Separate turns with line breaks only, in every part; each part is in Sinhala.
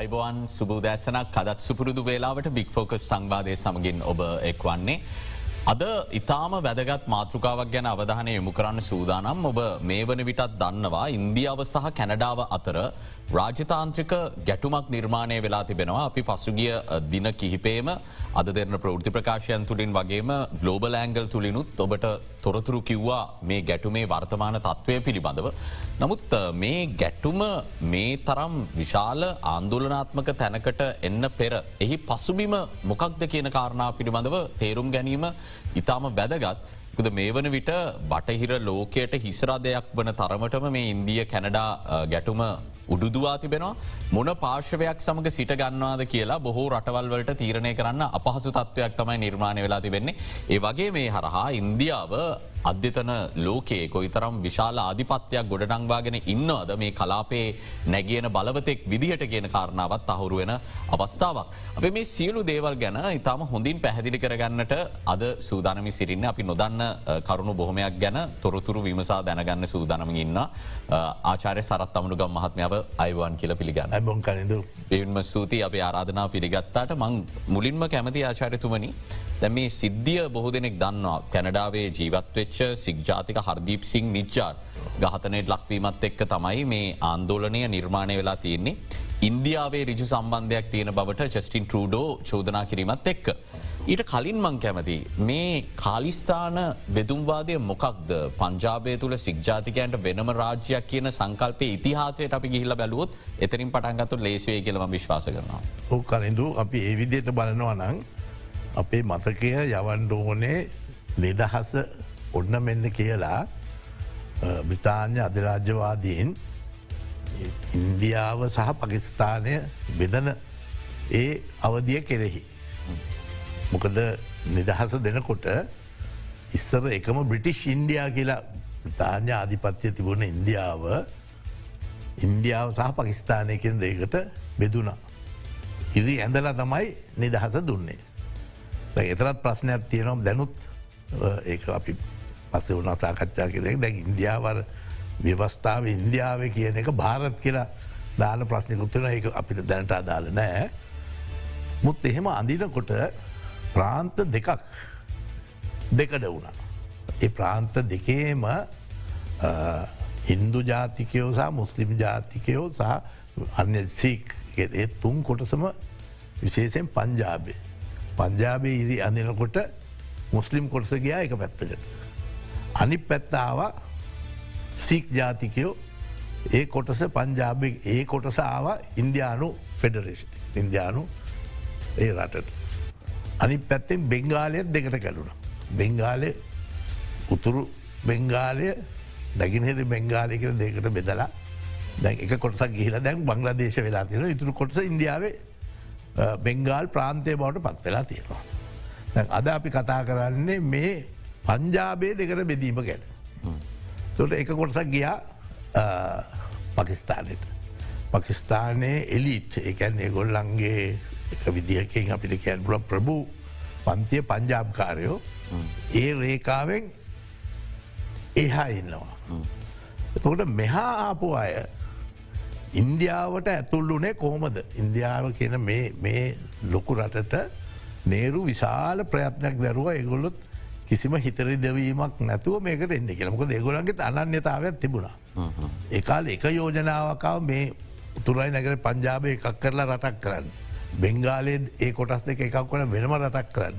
අයිබෝවන් සුබූදෑසනක් කදත් සුපුරුදු වේලාවට බික් ෆෝකස් සංවාදය සමගින් ඔබ එක් වන්නේ. අද ඉතාම වැදගත් මාතෘකාවක් ගැන අවධානය යොමු කරන්න සූදානම් ඔබ මේ වන විටත් දන්නවා ඉන්දියාව සහ කැනඩාව අතර රාජතාන්ත්‍රික ගැටුමක් නිර්මාණය වෙලා තිබෙනවා අපි පසුගිය දින කිහිපේම අද දෙරන ප්‍රෘති ප්‍රකාශයන් තුළින් වගේම ගලෝබල් ඇංගල් තුළිනුත් ඔබට තොරතුරු කිව්වා මේ ගැටුමේ වර්තමාන තත්ත්වය පිළිබඳව. නමුත් මේ ගැටුම මේ තරම් විශාල ආන්දුලනාත්මක තැනකට එන්න පෙර. එහි පසුබිම මොකක්ද කියන කාරණා පිළිබඳව තේරුම් ගැනීම ඉතාම වැදගත්. ද මේ වන විට බටහිර ලෝකයට හිස්රාදයක් වන තරමටම මේ ඉන්දිය කැනඩා ගැටුම උඩුදවා තිබෙනවා මොන පාර්ශවයක් සමඟ සිට ගන්නවාද කියලා බොහෝ රටවල්වලට තීරණය කරන්න අපහසු තත්ත්වයක් තමයි නිර්මාණය වෙලා තිබෙන්නේ. ඒ වගේ මේ හරහා ඉන්දියාව අධ්‍යතන ලෝකයේ කොයිතරම් විශාල ආධිපත්‍යයක් ගොඩනංවාගෙන ඉන්නවද මේ කලාපේ නැගියන බලවතෙක් විදිහට කියන කාරණාවත් අහුරු වෙන අවස්ථාවක්. අප මේ සියලු දේවල් ගැන ඉතාම හොඳින් පැහැදිලි කරගන්නට අද සූදානමි සිරින්න අපි නොදන්න කරුණු බොහොමයක් ගැන තොරතුරු විමසා දැනගන්න සූදානම ඉන්න ආචාරය සරත් අමනුගම් මහත්මාව අයිවන් කියල පිළිගන්න.
බොන් කලඳ
එවන්ම සූති අප ආරාධනා පිළිගත්තාට. මං මුලින්ම කැමති ආචාරතුමනි දැ මේ සිද්ධිය බොහෝ දෙනෙක් දන්නවා. කැනඩාවේ ජීවත්වෙච්ච සික්ජාතික හර්දීප් සිං නිච්චාර් ගහතනයට ලක්වීමත් එක්ක තමයි මේ ආන්දෝලනය නිර්මාණය වෙලා තියෙන්නේ. ඉන්දියාවේ රිජු සම්බන්ධයක් තියෙන බවට චස්ටින් ටරඩෝ චෝදනා කිරීමත් එක්ක. ඊට කලින් මං කැමති මේ කාලිස්ථාන බෙදුම්වාදය මොකක්ද පංජාබය තුළ සික්ජාතිකයන්ට වෙනම රාජ්‍යයක් කියන සංකල්පය ඉතිහාසයට අපි ගිහිල බැලුවොත් එතරින් පටන්ගතු ලේසවේ කියලම විශ්වාස කරනවා.
ඕ කලින්දු අපි ඒ විදියට බලනවා නං අපේ මතකය යවන්ඩෝනේ නිදහස ඔන්න මෙන්න කියලා බ්‍රතාාන්‍ය අධිරාජ්‍යවාදීන් ඉන්දියාව සහ පකිස්ථානය බෙදන ඒ අවධිය කෙරෙහි. මොකද නිදහස දෙනකොට ඉස්සර එකම බ්‍රිටිෂ් ඉන්ඩියා කියලා තාඥ ආධිපත්‍යය තිබුණ ඉන්දියාව ඉන්දියාව සහ පකිස්ථානය කියෙන දෙකට බෙදුනා. ඉරි ඇඳලා තමයි නිදහස දුන්නේ. එතරත් ප්‍රශ්නයක් තියෙනම් දැනුත් ඒ අපි පස්සේ වුණ සාකච්ඡා කරෙක් දැන් ඉන්දියාවර ව්‍යවස්ථාව ඉන්දියාව කියන එක භාරත් කියලා දාන ප්‍රශ්නකුත්වන ඒ අපිට දැනට අදාල නෑ. මුත් එහෙම අඳිනකොට ප්‍රාන්ත දෙකක් දෙකඩ වුණා. ඒ ප්‍රාන්ත දෙකේම හින්දු ජාතිකයෝ සහ මුස්ලිම් ජාතිකයෝ සහ අන්‍ය සීක් ඒ තුන් කොටසම විශේෂයෙන් පංජාබේ. පංජාබේ ඉරි අඳනකොට මුස්ලිම් කොටස ගයා එක පැත්තකට. අනි පැත්තාව සික් ජාතිකයෝ ඒ කොටස පංජාබ ඒ කොටස ආව ඉන්දයානු ෆෙඩරේෂ් ඉන්දයානු ඒ රටට. අනි පැත්තෙන් බෙංගාලයත් දෙකට කැඩුණ. බෙංගාලය උතුරු බෙංගාලය නැගිනහෙට බෙංගාලය කර දෙකට බෙදලා දැන් එක කොටසක් ගිහිල දැන් බංගලදේශ වෙලා තියෙන ඉතුරු කොටස ඉන්දියාවේ බෙංගාල් ප්‍රාන්තය බවට පත් වෙලා තියෙනවා. අද අපි කතා කරන්නේ මේ පංජාබේ දෙකට බෙදීම ගැන. තොට එක කොටසක් ගියා පකිස්ථානයට. පකිස්ථානයේ එලිට් එකැන් ඒගොල්ලන්ගේ එක විදිහකින් අපිට කැන්පුල ප්‍රභූ පන්තිය පංජාබ්කාරයෝ ඒ රේකාවෙන් එහා ඉන්නවා. එතකොට මෙහා ආපු අය ඉන්දියාවට ඇතුල්ලුනේ කොහොමද ඉන්දියාව කියන මේ ලොකු රටට නේරු විශාල ප්‍රයත්නයක් දැරුව එගොල්ලොත් කිසිම හිතරි දෙවීමක් නැතුව මේකට එන්න කියලමක දෙගොලන්ගේ අනන්‍යතාවයක් තිබුණා. ඒකාල එක යෝජනාවකාව මේ උතුරයි නැගර පංජාබය එකක් කරලා රටක් කරන්න. බෙංගාලේ ඒ කොටස් දෙක එකක් වන වෙනම රටක් කරන්න.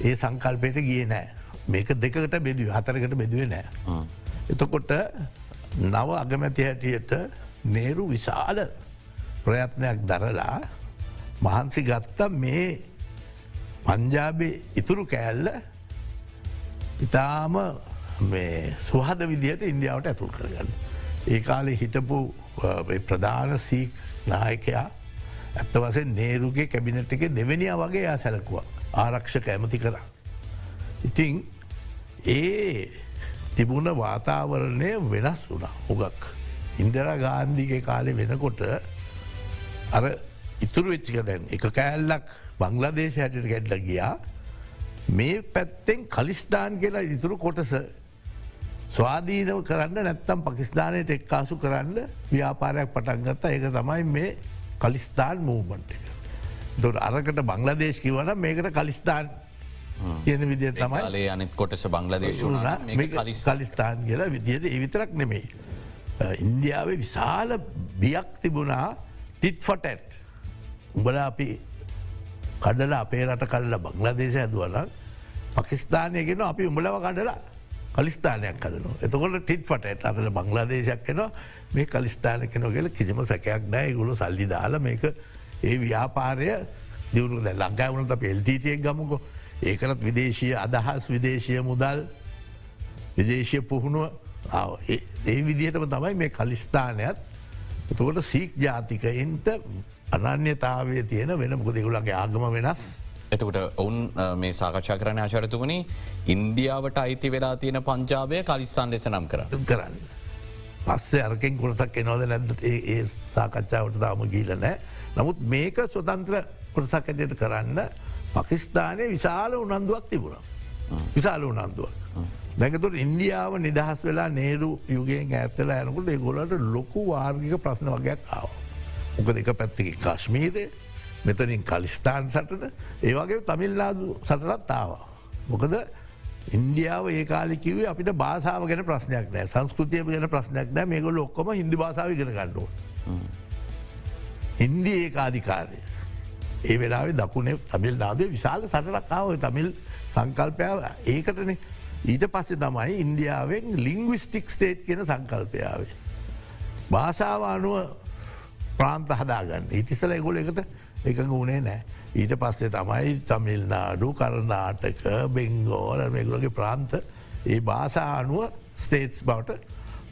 ඒ සංකල්පයට ගිය නෑ. මේක දෙකට බෙදුව හතරකට බෙදුවේ නෑ. එතකොට නව අගමැති හැටියට නේරු විශාල ප්‍රයත්නයක් දරලා මහන්සි ගත්ත මේ පංජාබේ ඉතුරු කෑල්ල ඉතාම සුහද විදිහට ඉන්දියාවට ඇතුල් කරගන්න. ඒ කාලේ හිටපු ප්‍රධාන සීක් නායකයා ඇත්ත වසේ නේරුගේ කැබිනට් එක දෙවැනිිය වගේ යා සැලකුවක් ආරක්ෂක ඇමති කර. ඉතිං ඒ තිබුණ වාතාවරණය වෙනස් වුනා උගක්. ඉන්දර ගාන්ධීගේ කාලෙ වෙනකොට අර ඉතුරු වෙච්චික දැන් එක කෑල්ලක් බංලදේශ හැටට ගැඩ්ල ගියා මේ පැත්තෙන් කලිස්ථාන් කියලා ඉතුරු කොටස ස්වාධීනව කරන්න නැත්තම් පකිස්ධානයට එක්කාසු කරන්න ව්‍යාපාරයක් පටන්ගත්තා ඒක තමයි මේ කලිස්ථාන් මූමන්ට එක. දොට අරකට බංලදේශ කිවන මේකට කලිස්ථාන් කියන විදිය තමයි
අනිත් කොටස බංලදේශ
කලිස්ථාන් කියලා විදියට එවිතරක් නෙමෙයි. ඉන්දියාවේ විශාල බියක් තිබුණා ටිට් ෆොටට් උඹල අපි කඩලා අපේ රට කල්ල බංලදේශ ඇදුවල පකිස්ථානයගෙන අපි උඹලව කඩලා කලිස්ථානයක් කදන එතකොට ටිට් ෆටට අතල බංලාදේශයක් කෙන මේ කලිස්ථාන කෙන කියල කිසිම සැකයක් නෑ ගුලු සල්ලි දාල මේක ඒ ව්‍යාපාරය දියුණු ද ලංඟා වුණට අප එල්ටටියක් ගමුකෝ. ඒකනත් විදේශය අදහස් විදේශය මුදල් විදේශය පුහුණුව. ඒ විදිහටම තමයි මේ කලිස්ථානයත් එතකොට සීක් ජාතිකයින්ට අනන්‍යතාවය තියෙන වෙන. මොකද දෙගුලන්ගේ ආගම වෙනස්.
එතකට ඔවුන් මේ සාකච්ඡා කරන ආචරතුමනි ඉන්දියාවට අයිති වෙලා තියෙන පංජාබය කලිස්සන් ලෙස නම් කර
කරන්න. පස්සේ අරකෙන් කොරසක් එනවද නැද ඒ සාකච්ඡාවට තාම ගීල නෑ. නමුත් මේක ස්වතන්ත්‍ර කොටසක් ඇටයට කරන්න පකිස්ථානය විශාල උනන්දුවක් තිබුණ. විශාල උනන්දුවක්. දැකතුට ඉන්දියාව නිදහස් වෙලා නේරු යුගෙන් ඇත්තලා යනකුට ඒගොලට ලොකු වාර්ගික ප්‍රශ්න වගේයක් ආව. මොකද එක පැත්තික කශ්මීරය මෙතනින් කලිස්ථාන් සටට ඒවගේ තමිල්නාදු සටරත් ආවා. මොකද ඉන්දියාව ඒකාලිකිවේ අපිට බාසාාව ගැන ප්‍රශ්නයක් නෑ සංස්කෘතිය ගැන ප්‍රශ්නයක් නෑ මේගොල ඔක්කොම හිදි බාසාාව ගෙන ගණ්ඩුව. හින්දි ඒකාධිකාරය. ඒ වෙලාවේ දකුණේ තමිල් නාදේ විශාල සටරක්කාව තමිල් සංකල්පයාව ඒකටන ඊට පස්සේ තමයි ඉන්දියාවෙන් ලිංගවිස්ටික් ස්ටේට් කියෙන සංකල්පයාවේ. භාෂාව අනුව ප්‍රාන්ත හදාගන්න ඉතිසල එගොල එකට එකඟ වුණේ නෑ. ඊට පස්සේ තමයි තමිල් නාඩු කරනාටක බෙංගෝල මේගුලගේ ප්‍රාන්ත ඒ භාෂා අනුව ස්ටේටස් බවට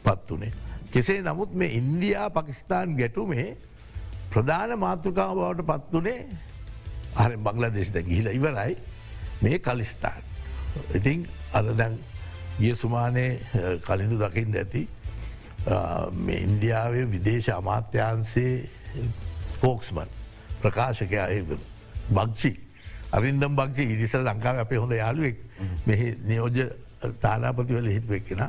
පත් වනේ. කෙසේ නමුත් මේ ඉන්දයා පකිස්ථාන් ගැටුමේ ප්‍රධාන මාතෘකාව බවට පත් වනේ අර බංල දෙෙස්ද ගිහිල ඉවරයි මේ කලිස්ථාන්. ඉතිං අද දැන් ගිය සුමානය කලින්දු දකිින් ඇති ඉන්දියාවේ විදේශ අමාත්‍යන්සේ ස්පෝක්ස්මන් ප්‍රකාශකයා බක්ෂි අරින්දම් බක්ෂි ඉරිසල් ලංකාව අපේ හොඳ යාලුවෙක් මෙහි නියෝජ තානාපතිවල හිටුවෙක්කෙන.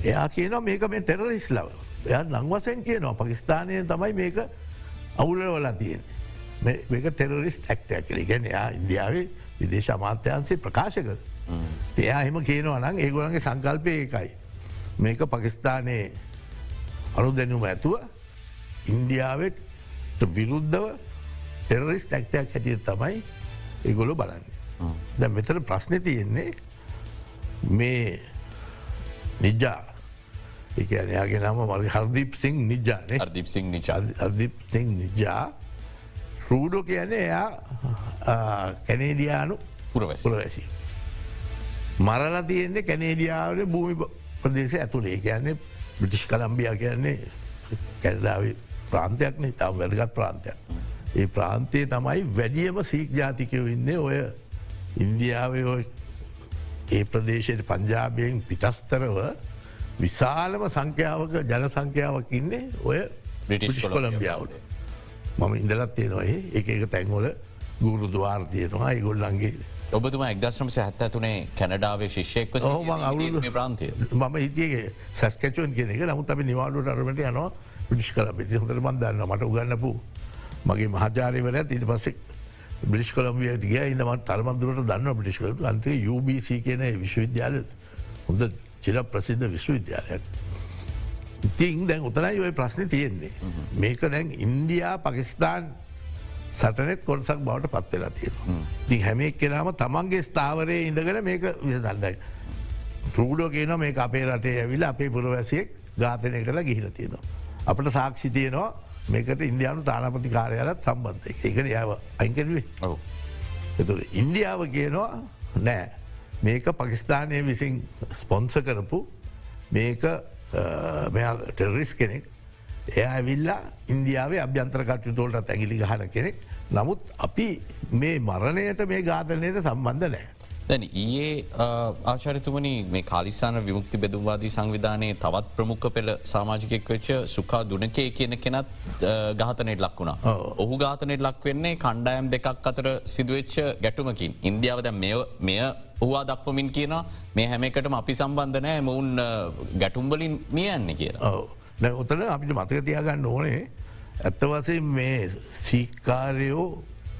එයා කියන මේක මේ ටෙරරිස් ලව එය නංවසෙන් කියනවා පකිස්ානය තමයි මේක අවුල වලා තියෙන. මේක ටෙරරිස් ටක්ටයක් කළ ගැන එයා ඉන්දියාවේ විදේශ අමාත්‍යන්සේ ප්‍රකාශක. එයා එහෙම කියනවා නම් ඒගොලන්ගේ සංකල්පය එකයි. මේක පකිස්ථානයේ අනු දැනුම ඇතුව ඉන්දියාවට විරුද්ධව ටෙරරිස් ටැක්ටයක් හැටියට තමයි ඒගොලු බලන්න. දැ මෙතන ප්‍රශ්නය තියෙන්නේ මේ නිජ්ජා එකනයාගේ නම මරි හර්දිප් සිං නිජාන
අර්දිප් සිං
අර්දිප් සිං නිජා. රූඩෝ කියන එයා කැනේඩියානු පුරවැසි. මරලා තියෙන්නේ කැනේඩියාවට භූමි ප්‍රදේශ ඇතුළේ කියන්නේ බ්‍රටිෂ් කලම්බිය කියන්නේ කැඩදාව ප්‍රාන්තයක්න තම වැදගත් ප්‍රාන්තයක්. ඒ ප්‍රාන්තයේ තමයි වැඩියම සීක් ජාතිකයෝ ඉන්නේ ඔය ඉන්දියාව ඒ ප්‍රදේශයට පංජාබයෙන් පිටස්තරව විශාලම සංඛ්‍යාවක ජන සංඛ්‍යාවක් ඉන්නේ ඔය බ්‍රිටිෂ් කොළම්බියාවට. මම ඉඳලත් තියෙනොයි එක එක තැන්වල ගුරු දවාර් තියෙනවා. ඉගොල්ලන්ගේ
ඔබතුම එක්දශ්‍රම සැහත්ත තුනේ කැනඩාවේ ශිෂ්‍යයෙක්ව
අවුරු
ප්‍රාන්තය.
මම හිතියගේ සැස්කචුවන් කියන එක. නමුත් අපි නිවාඩුවට අරමට යනවා පිටිෂ් කල පිටි හොඳර මන්දන්න මට උගන්නපු මගේ මහාචාරයවල ඊට පස්සෙක් බ්‍රිෂ් කොළම්ියට ගිය ඉන්නමත් තරමදුරට දන්න පිටිෂ්කලතු අන්තේ UBC කියන විශ්වවිද්‍යාල හොඳ චිර ප්‍රසිද්ධ විශ්වවිද්‍යාලයක්. ඉතින් දැන් උතනයි ඔය ප්‍රශ්න තියෙන්නේ. මේක දැන් ඉන්දයා පකිස්ථාන් සටනෙත් කොටසක් බවට පත්වෙලා තියෙන. ති හැමෙක් කෙනම තමන්ගේ ස්ථාවරය ඉඳගෙන මේක විසදන්නයි. ටරූඩෝ කියන මේ අපේ රටේ ඇවිල අපේ පුරවැසියෙක් ඝාතනය කළ ගිහිල තියෙනවා. අපට සාක්ෂි තියනවා මේකට ඉන්දයානු තානපති කාරයාලත් සම්බන්ධය එකන යාව අයිකරවේ එතු ඉන්දියාව කියනවා නෑ. මේක පකිස්ථානය විසින් ස්පොන්ස කරපු මේක ටෙරිස් කෙනෙක්. එය ඇවිල්ලා ඉන්දියාවේ අභ්‍යන්ත්‍රකටයුතෝලට ඇගිලි ගහන කෙනෙක්. නමුත් අපි මේ මරණයට මේ ඝාතනයට සම්බන්ධ නෑ.
දැන ඊයේ ආචරිතුමනි මේ කාලිසාන විමුක්ති බෙදුවාදී සංවිධානයේ තවත් ප්‍රමුඛ පෙළ සාමාජිකෙක් වෙච්ච සුකා දුනකේ කියන කෙනත් ගාතනයට ලක් වුණා. ඔහු ගාතනයට ලක් වෙන්නේ කණ්ඩායම් දෙකක් අතර සිදුවච්ච ගැටුමකින්. ඉන්දියාවද මෙය හවා දක්වමින් කියන මේ හැමකටම අපි සම්බන්ධනෑ මොවුන් ගැටුම්බලින් මියන්නේ කියලා.
දැ ඔතන අපිට මතක තියාගන්න ඕනේ ඇත්ත වසයෙන් මේ සීකාරයෝ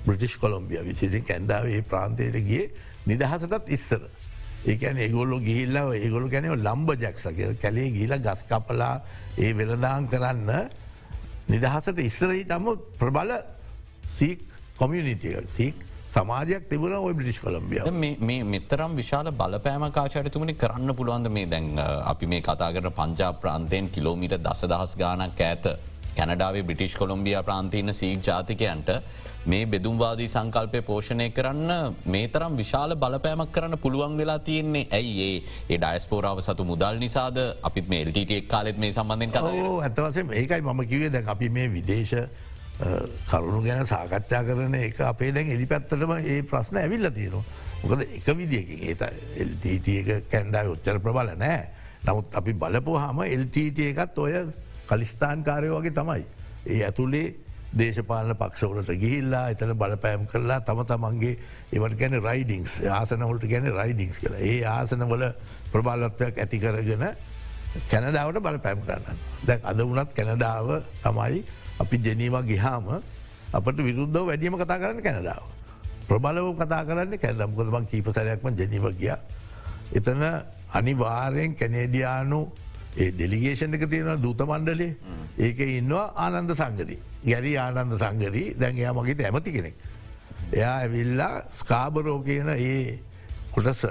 බ්‍රටිෂ් කොළොම්බිය විසිසින් කැන්ඩාවේ ප්‍රාන්තයට ගිය නිදහසටත් ඉස්සර. ඒකැන ඒගොල්ලො ගිහිල්ලාව ඒගොලු ගැනව ලම්බ ජක්ස කිය කැලේ ගිල ගස් කපලා ඒ වෙළදාං කරන්න නිදහසට ඉස්සරහිටම ප්‍රබල සීක් කොමියනිටිය සීක් සමාජයක් තිබුණ ඔය බ්‍රිටිෂ් කොළම්බිය
මේ මෙතරම් විශාල බලපෑමකාශයටතුමනි කරන්න පුළුවන්ද මේ? දැන් අපි මේ කතා කරන පංජා ප්‍රාන්තයෙන් කිලෝමිට දස දහස් ගානක් ඇත කැනඩාවේ බ්‍රිටිෂ් කොළොම්බිය ප්‍රාන්තියන සීක් ජාතිකයන්ට මේ බෙදුම්වාදී සංකල්පය පෝෂණය කරන්න මේ තරම් විශාල බලපෑමක් කරන්න පුළුවන් වෙලා තියෙන්නේ. ඇයි ඒ? ඩයිස්පෝරාව සතු මුදල් නිසාද? අපිත් මේ එල්ටක් කාලෙත් මේ සම්බන්ධෙන් කත
ඇතවසේ ඒකයි මම කිවේ දැන් අපි මේ විදේශ කරුණු ගැන සාකච්ඡා කරන එක අපේ දැන් එලි පැත්තටම ඒ ප්‍රශ්න ඇවිල්ල තියෙනවා. මොකද එක විදිියකින් ඒත එල්ට එක කැන්ඩා උච්චර ප්‍රබල නෑ. නමුත් අපි බලපු හම එල්ට එකත් ඔය කලිස්ථාන් කාරය වගේ තමයි. ඒ ඇතුළේ දේශපාලන පක්ෂවලට ගිහිල්ලා එතන බලපෑම් කරලා තම තමන්ගේ ඒවට ගැන රයිඩිංස් ආසනවලට ගැන රයිඩිංස් කළ ඒ ආසනවල ප්‍රබාලත්වයක් ඇති කරගෙන කැනඩාවට බලපෑම් කරන්න. දැන් අද වනත් කැනඩාව තමයි අපි ජනීම ගිහාම අපට විරුද්ධ වැඩියම කතා කරන්න කැනඩාව. ප්‍රබලව කතා කරන්න කැනඩම්කොදමන් කීපසරයක්ම ජනීව ගිය. එතන අනිවාරයෙන් කැනේඩියානු ඒ ඩෙලිගේෂන් එක තියෙන දූත මණ්ඩලේ ඒක ඉන්නවා ආනන්ද සංගරී ගැරි ආනන්ද සංගරී දැන් එයා මගේත ඇමති කෙනෙක්. එයා ඇවිල්ලා ස්කාබරෝ කියන ඒ කොටස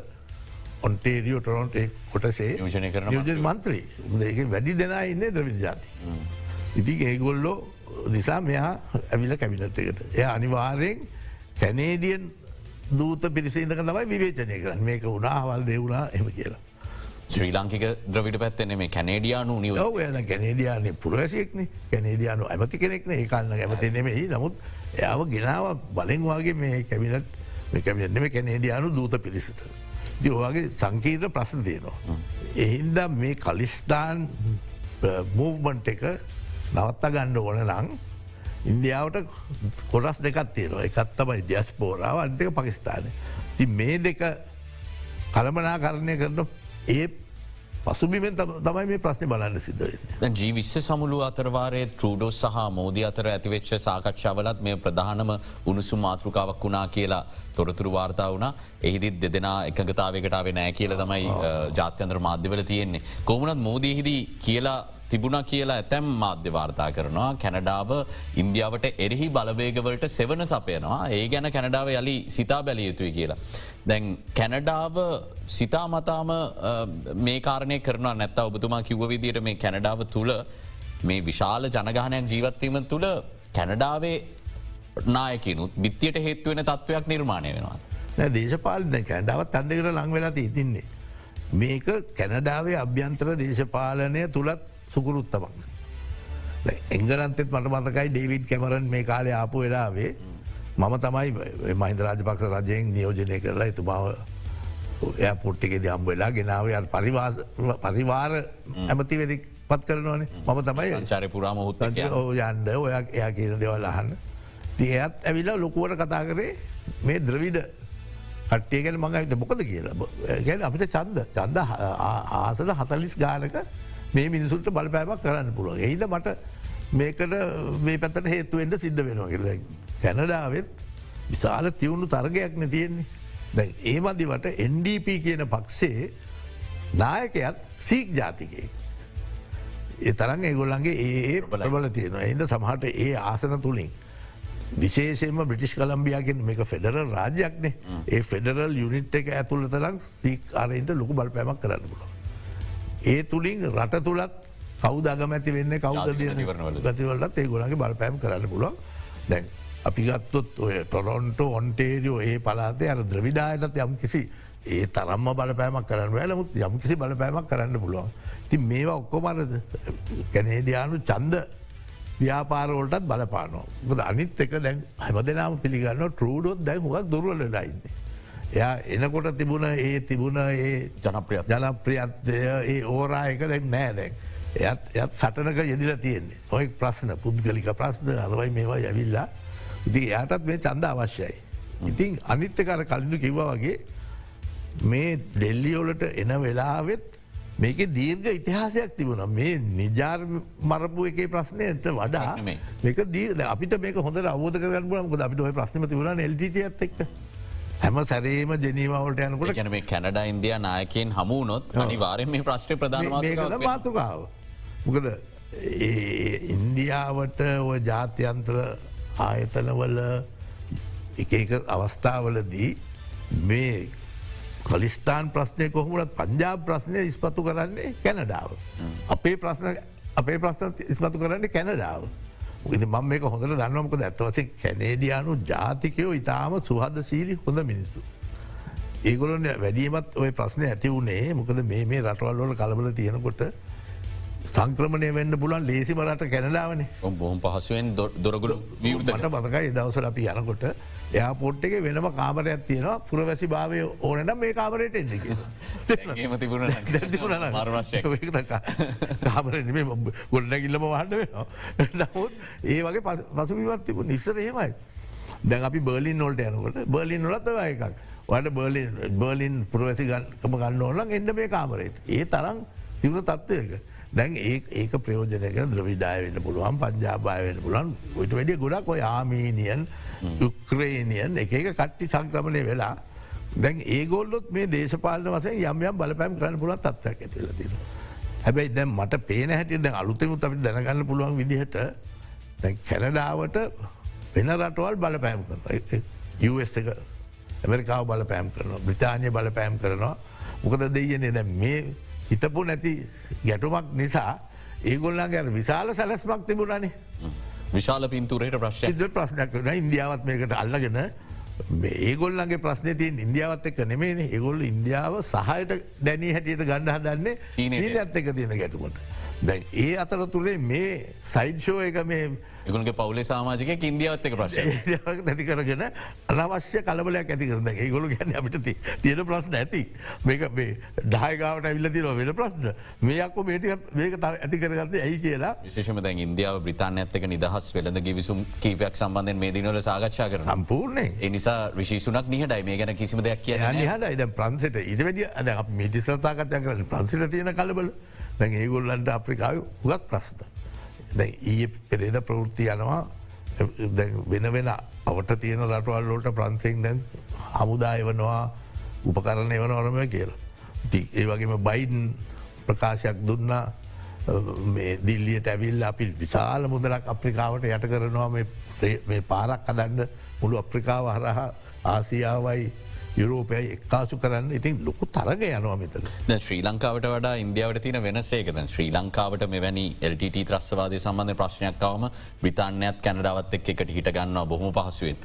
ඔන්ටේරියෝ ටොරොන්ට කොටසේ
යෝජනය කරන
යෝජන මන්ත්‍රී ඒක වැඩි දෙනා ඉන්න ද්‍රවිල් ජාති. ඉති ඒගොල්ලෝ නිසා මෙයා ඇවිල කැමිනට්කට. එය අනිවාරයෙන් කැනේඩියන් දූත පිරිසිදක තමයි විවේචනය කරන්න මේක උනාහවල් දෙවුණා එම කියලා.
ශ්‍රී ලංකික ද්‍රවිට පැත්තන මේ කැනේඩියානු නිව
යන කැනේඩියානේ පුරවැසියෙක්න කැනේඩියානු ඇමති කෙනෙක්න ඒකාන්න ඇමති නෙමෙයි නමුත් එයාව ගෙනාව බලෙන් වගේ මේ කැමිනට මේකැමිනෙම කැනේඩියානු දූත පිරිසිට. දවගේ සංකීර්ණ ප්‍රශ්න තියෙනවා. එහින්ද මේ කලිස්ටාන් මූව්මන්ට් එක නවත්ත ගණ්ඩ ඕන නං ඉන්දියාවට කොරස් දෙකත් තියෙනවා එකත් තමයි දියස් පෝරාව අන්තක පකිස්ථානය. ති මේ දෙක කළමනා කරණය කරන ඒ පසුබිමෙන් තමයි මේ ප්‍රශ්න බලන්න සිද්ධවෙන්න.
ජීවිස්ස සමුළු අතරවාරය ට්‍රඩෝ සහ මෝදී අතර ඇතිවෙච්ච සාකච්ඡාවලත් මේ ප්‍රධානම උණුසු මාතෘකාවක් වුණා කියලා තොරතුරු වාර්තා වුණ එහිදිත් දෙදෙන එකගතාවකටාව නෑ කියල තමයි ජාත්‍යන්ත්‍ර මාධ්‍යවල තියෙන්නේ. කොමුණත් මෝදීහිදී කියලා තිබුණ කියලා ඇතැම් මාධ්‍ය වාර්තා කරනවා කැනඩාව ඉන්දියාවට එරෙහි බලවේගවලට සෙවන සපයනවා ඒ ගැන කැනඩාව යලි සිතා බැලිය යුතුයි කියලා. දැන් කැනඩාව සිතා මතාම මේ කාරණය කරන නැත්ත ඔබතුමා කිව්ව විදියට මේ කැනඩාව තුළ මේ විශාල ජනගානයක් ජීවත්වීම තුළ කැනඩාවේ නායකනුත් බිත්තියට හේත්තුවෙන තත්ත්වයක් නිර්මාණය වෙනවා.
දේශපාලන කැඩාවත් අන්දකට ලංවෙලා තිතින්නේ. මේක කැනඩාවේ අභ්‍යන්තර දේශපාලනය තුළත් සුකුරුත්තමක්. එංගලන්තෙත් මට මතකයි ඩේවිඩ් කැමරන් මේ කාලය ආපු වෙලාවේ මම තමයි මහින්ද රාජපක්ෂ රජයෙන් නියෝජනය කරලා එතුමාව එය පොට්ටිකෙද අම් වෙලා ගෙනාව. පරිවාර ඇමතිවෙදි පත් කරනවනේ. මම තමයි
චාරය පුරාම හොත්
යන්ඩ ඔය එයා කියන දෙවල් අහන්න. තියත් ඇවිල්ලා ලොකුවට කතා කරේ මේ ද්‍රවිඩ කට්ටිය ගැන මඟ මොකද කියලා? ගැන අපිට චන්ද චන්ද ආසල හතලිස් ගානක මේ මිනිසුන්ට බලපෑමක් කරන්න පුළුවන්. එහිද මට මේකට මේ පැතට හේතුවෙන්ට සිද්ධ වෙනවා කියල. කැනඩාවත් විශාල තිවුණු තර්ගයක්න තියෙන්නේ. දැ ඒ මදිවට NDP කියන පක්ෂේ නායකයත් සීක් ජාතිකය. ඒ තරන් ඒගොල්ලන්ගේ ඒ බලබල තියෙනවා එද සමහට ඒ ආසන තුළින්. විශේෂයම බ්‍රිටිෂ් කලම්බියගෙන් මේක ෆෙඩරල් රාජ්‍යයක්නේ ඒ ෆෙඩරල් යුනිට් එක ඇතුළ තරම් සීක් අරෙන්ට ලොකු බලපෑමක් කරන්න පුලො. ඒ තුළින් රට තුළත් කවද අගමැති වෙන්න කවද ගතිවලට ඒ ගොලගේ බලපෑම් කරන්න පුලො දැන් අපි ගත්තොත් ඔය ටොරොන්ට ඔන්ටේරියෝ ඒ පලාතේ අර ද්‍රවිඩායටත් යම් කිසි ඒ තරම්ම බලපෑමක් කරන්න වැලමුත් යම් කිසි බලපෑමක් කරන්න පුළුවන්. ති මේවා ඔක්කොමරද කැනේඩියානු චන්ද ව්‍යාපාරෝලටත් බලපානෝ. අනිත් එක දැන් හැම දෙනාම පිළිගන්න ටරූඩොත් දැන් හුවක් දුරුවල ලයින්නේ. එයා එනකොට තිබුණ ඒ තිබුණ ඒ
ජනප්‍රිය
ජනප්‍රියත්ය ඒ ඕරා එක දැක් නෑ දැක්. එයත් එයත් සටනක යෙදිල තියෙන්නේ. ඔය ප්‍රශ්න පුද්ගලික ප්‍රශ්න අරවයි මේවා යවිල්ලා ඉති එයාටත් මේ චන්ද අවශ්‍යයි. ඉතින් අනිත්‍යකර කලින්ු කිව්ව වගේ මේ ඩෙල්ලියෝලට එන වෙලාවෙත් මේක දීර්ඝ ඉතිහාසයක් තිබුණ. මේ නිජාර් මරපු එක ප්‍රශ්නයට වඩා. මේක දී අපිට මේක හොඳ අවෝධ කරන්න පුලම අපිට ඔය ප්‍රශ්නම තිබුණ එල්ට එක්ක හැම සැරේම ජනීමවලට යනකොට
ගැන මේ කැනඩ ඉන්දයා නායකයෙන් හමුණොත් අනිවාරෙන් මේ ප්‍රශ්්‍රය ප්‍රධාන
මාතෘකාව. මොකද ඒ ඉන්දියාවට ඔය ජාත්‍යන්ත්‍ර ආයතනවල එක එක අවස්ථාවලදී මේ කලිස්ථාන් ප්‍රශ්නය කොහොමට පංජා ප්‍රශ්නය ඉස්පතු කරන්නේ කැනඩාව. අපේ ප්‍රශ්න අපේ ප්‍රශ්න ඉස්මතු කරන්නේ කැනඩාව. ඉති මම මේක හොඳට දන්නවමක ඇත්තවසේ කැනේඩියයානු ජාතිකයෝ ඉතාම සුහද සීලි හොඳ මිනිස්සු. ඒගොලන වැඩියමත් ඔය ප්‍රශ්නය ඇති වුණේ මොකද මේ මේ රටවල්ලෝල කලබල තියෙනකොට සංක්‍රමණය වෙන්න පුලන් ලේසිම රට කැනඩාවනේ
බොහොම පහසුවෙන් විවෘත
මට බතකයි දවසල අපි යනකොට එයා පොට් එක වෙනම කාමරයක් තියෙනවා. පුරවැසි භාවය ඕනට මේ කාමරයට
මර්වශ්‍ය
කාමර ගොඩනැගිල්ලම වහන්න වෙනවා. නමුත් ඒ වගේ පසුවිවත් තිබු නිස්සර හෙමයි දැන් අපි බර්ලින් නොල්ට යනකොට බර්ලින් නොලත් එකක්. වට බර්ලින් බර්ලින් පුරවැසි ගන්නම ගන්න ඕලන් එන්න මේ කාමරයට ඒ තරම් තිවුණ තත්ත්වයක දැන් ඒ ඒක ප්‍රයෝජනයක ද්‍රවිඩාය වෙන්න පුළුවන් පංජාබාය වෙන පුලන් ඔට වැඩිය ගොඩක් ඔය ආමීනියන් යුක්‍රේනියන් එක එක කට්ටි සංක්‍රමණය වෙලා දැන් ඒගොල්ලොත් මේ දේශපාලන වසය යම් යම් බලපෑම් කරන්න පුලත් තත්වයක් ඇතිල තින. හැබැයි දැන් මට පේන හැටි දැන් අලුතෙමුත් අපි දැනගන්න පුළුවන් විදිහට දැන් කැනඩාවට වෙන රටවල් බලපෑම් කරන US එක ඇමරිකාව බලපෑම් කරනවා බ්‍රතාානය බලපෑම් කරනවා. මොකද දෙයනේ දැ මේ හිතපු නැති ගැටුමක් නිසා ඒගොල්ලන්ගේ විශාල සැලස්මක් තිබුණනේ.
විශාල පින්තුරයට ප්‍රශ්ය
ඉද ප්‍රශ්නයක් වන ඉන්දියාවත් මේකට අල්ලගෙන ඒගොල්ලන්ගේ ප්‍රශ්නය තියෙන් ඉන්දියාවත් එක්ක නෙමේන ඒගොල්ල ඉන්දියාව සහයට දැනී හැටියට ගණඩ හදන්නේ චීනයට. ඇත් එක තියෙන ගැටුමට. දැන් ඒ අතරතුරේ මේ සයිඩ්ෂෝ එක මේ
එකුන්ගේ පවුලේ සාමාජික ඉන්දියාවත්තක ප්‍රශ්ය
නැති කරගෙන අනවශ්‍ය කලබලයක් ඇති කරන ඒගොලු ගැන අපිට තියෙන ප්‍රශ්න ඇති. මේක මේ ඩායගාවට ඇවිල්ල තින වෙන ප්‍රශ්න. මේයක්කෝ මේටික මේක ඇති කරගන්න ඇයි කියලා.
විශේෂම දැන් ඉන්දියාව බ්‍රතාාන ඇත්තක නිදහස් වෙළඳ ගිවිසුම් කීපයක් සම්බන්ධෙන් මේ දිනවල සාකච්ඡා කර
සම්පූර්ණය
එනිසා විශේෂුනක් නිහටයි මේ ගැන කිසිම දෙයක් කිය
හට ඉද ප්‍රන්සට ඉට වැඩිය අද මිටිස්රතාකත්ය කරන ප්‍රන්සිට තියෙන කලබල. දැන් ඒගොල්ලන්ට අප්‍රිකාව හුගත් ප්‍රශ්න. දැ ඊය පෙරේද ප්‍රවෘත්ති යනවා. වෙන වෙන අවට තියෙන රටවල්ලෝට ප්‍රන්සෙන් දැන් හමුදාය වනවා උපකරණය වන ඔරම කියලා. ඒ වගේම බයිඩන් ප්‍රකාශයක් දුන්නා. දිල්ලියට ඇවිල් අපි විශාල මුදලක් අප්‍රිකාවට යට කරනවා. මේ පාරක් අදන්න මුළු අප්‍රිකාව හරහා ආසියාවයි යුරෝපයයි එක්කාසු කරන්න. ඉතින් ලොකු තරග යනවා මෙතන.
ශ්‍රී ලංකාවට වඩා ඉන්දියාවට තින වෙනසේකද ශ්‍රී ලංකාවට මෙවැනි LTT ත්‍රස්වාද සම්බන්ධ ප්‍රශ්නයක්කාවම බ්‍රතාන්‍යත් කැනඩාවත් එක් එකට හිට ගන්න බොහම පහසුවෙන්.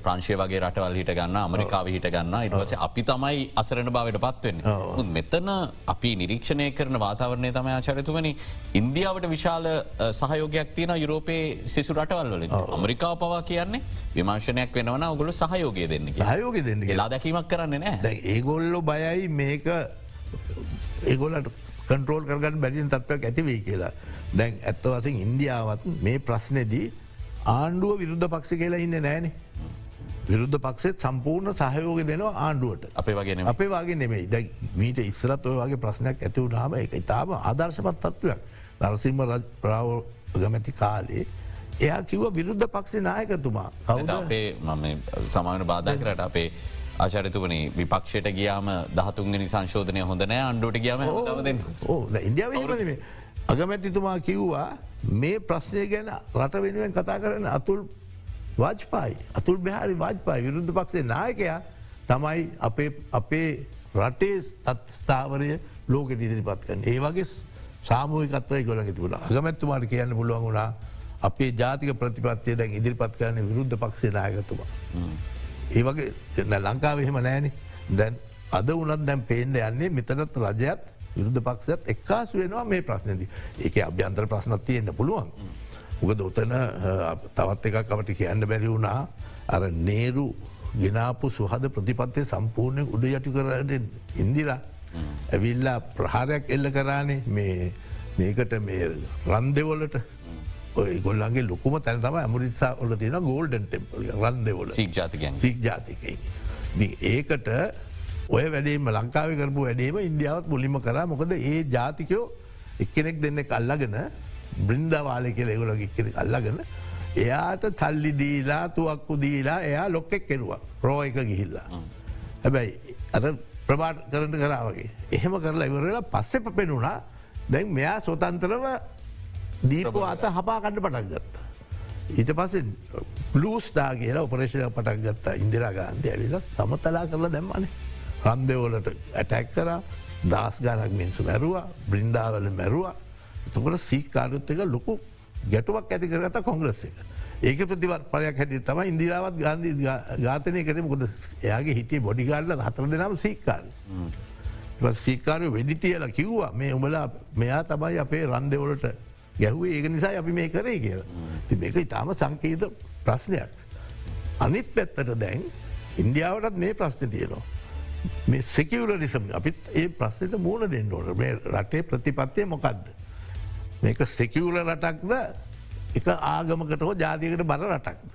ප්‍රංශය වගේ රටවල් හිට ගන්න අමරිකාව හිට ගන්න ඉටවස අපි තමයි අසරණ භාවට පත්වෙන්න. මෙතන අපි නිරීක්ෂණය කරන වාතාවරණය තම ආචරතුවනි ඉන්දියාවට විශාල සහයෝගයක් තියෙන යුරෝපයේ සිසු රටවල් වලින්. අමරිකාව පවා කියන්නේ විමාශනයක් වෙනවන ඔගුල සහයෝගය දෙන්න
සහයෝග දෙන්න
ලා දැකීමක් කරන්න නෑ
ඒගොල්ලො බයයි මේක ඒගොලට කන්ට්‍රෝල් කරගන්න බැරිින් තත්වයක් ඇතිවෙයි කියලා. දැන් ඇත්ත වසින් ඉන්දියාවත් මේ ප්‍රශ්නදී ආණ්ඩුව විරුද්ධ පක්ෂ කියලා ඉන්න නෑනේ. විරුද්ධ පක්ෂෙත් සම්පූර්ණ සහයෝග දෙනවා ආණ්ඩුවට.
අපේ වගේ
අපේ වගේ නෙමෙයි. ද මීට ඉස්සරත් ඔය වගේ ප්‍රශ්නයක් ඇතිවුණාම එක ඉතාම ආදර්ශපත් තත්ත්වයක් නරසිම්ම රාව ගමැති කාලේ එයා කිව විරුද්ධ පක්ෂි නායකතුමා.
කවුද? අපේ මම සමාන බාධ කරට අපේ ආචරිතුවනේ විපක්ෂයට ගියාම දහතුන්ගනි සංශෝධනය හොඳ නෑ අන්ඩුවට ගියාම
ඉන්දියාව අගමැතිතුමා කිව්වා මේ ප්‍රශ්නය ගැන රට වෙනුවෙන් කතා කරන අතුල් වාජ්පායි අතුල් බැහරි වාජ්පායි විරුද්ධ පක්ෂේ නායකයා තමයි අපේ රටේ තත්ස්ථාවරය ලෝක ඉදිරිපත් කන. ඒ වගේ සාමූහිකත්වය ගොලග තිබුණ අගමැත්තුමාට කියන්න පුළුවන් වුණා අපේ ජාතික ප්‍රතිපත්තිය දැන් ඉදිරිපත් කරන විරුද්ධ පක්ෂේ නායකතුමා. ඒ වගේ ලංකාව එහෙම නෑන දැන් අද වනත් දැම් පේන්ඩ යන්නේ මෙතනත් රජයත් විරුද්ධ පක්ෂත් එක්කාසු වෙනවා මේ ප්‍රශ්නද. ඒක අභ්‍යන්තර ප්‍රශ්නත් තියෙන්න්න පුළුවන්. උකද ඔතන තවත් එකක් අපට කියන්න බැරි වුණා. අර නේරු ගෙනාපු සුහද ප්‍රතිපත්තිය සම්පූර්ණය උඩ යටි කරට ඉන්දිරා. ඇවිල්ලා ප්‍රහාරයක් එල්ල කරානේ මේකට මේ රන්දෙවලට ගොල්ලන්ගේ ලොකුම තැන තම ඇමරිසා ඔල තියෙන ගෝල්ඩන් ටෙම්පල් රන්දවල
ජාතික
ජාතිකයි. ඒකට ඔය වැඩේම ලංකාව කරපු වැඩේම ඉන්දියාවත් මුලිම කර මොකද ඒ ජාතිකයෝ එක්කෙනෙක් දෙන්න කල්ලගෙන බ්‍රින්දවාලය කියල ඒගොල එක්කෙනෙ අල්ලගෙන එයාට තල්ලි දීලා තුවක්කු දීලා එයා ලොක්කෙක් කෙරුවා රෝ එක ගිහිල්ලා. හැබැයි අර ප්‍රබාට් කරට කරාවගේ. එහෙම කරලා ඉවරලා පස්සෙ පෙනුණා දැන් මෙයා සොතන්තරව දීපු අත හපා කණ්ඩ පටක් ගත්තා. ඊට පස්සේ ලූස්ටා කියලා ඔපරේෂය පටක් ගත්තා ඉන්දිරා ගාන්ධය ඇවිල සමතලා කරලා දැම්මනේ. රන්දවලට ඇටැක් කර දස් ගානක් මිනිසු මැරුවා බ්‍රින්ඩාවල මැරුවා එතකොට සීකාරුත් එක ලොකු ගැටුවක් ඇති කරගත කොංග්‍රස් එක. ඒක ප්‍රතිවත් පලයක් හැටි තම ඉන්දිරාවත් ගාන්ධී ගාතනය කර මොකද එයාගේ හිටිය බොඩිගාඩල හතර දෙනම සීකාර. සීකාරය වෙඩි තියලා කිව්වා මේ උඹලා මෙයා තමයි අපේ රන්දවලට ගැහුවේ ඒක නිසා අපි මේ කරේ කියලා. ති මේක ඉතාම සංකීත ප්‍රශ්නයක්. අනිත් පැත්තට දැන් ඉන්දියාවටත් මේ ප්‍රශ්න තියෙනවා. මේ සෙකිවලරිසම් අපිත් ඒ ප්‍රශ්නයට මූුණ දෙන්න ඕන මේ රටේ ප්‍රතිපත්තිය මොකක්ද. මේක සෙකිවල රටක්ද එක ආගමකට හෝ ජාතිකට බර රටක්ද.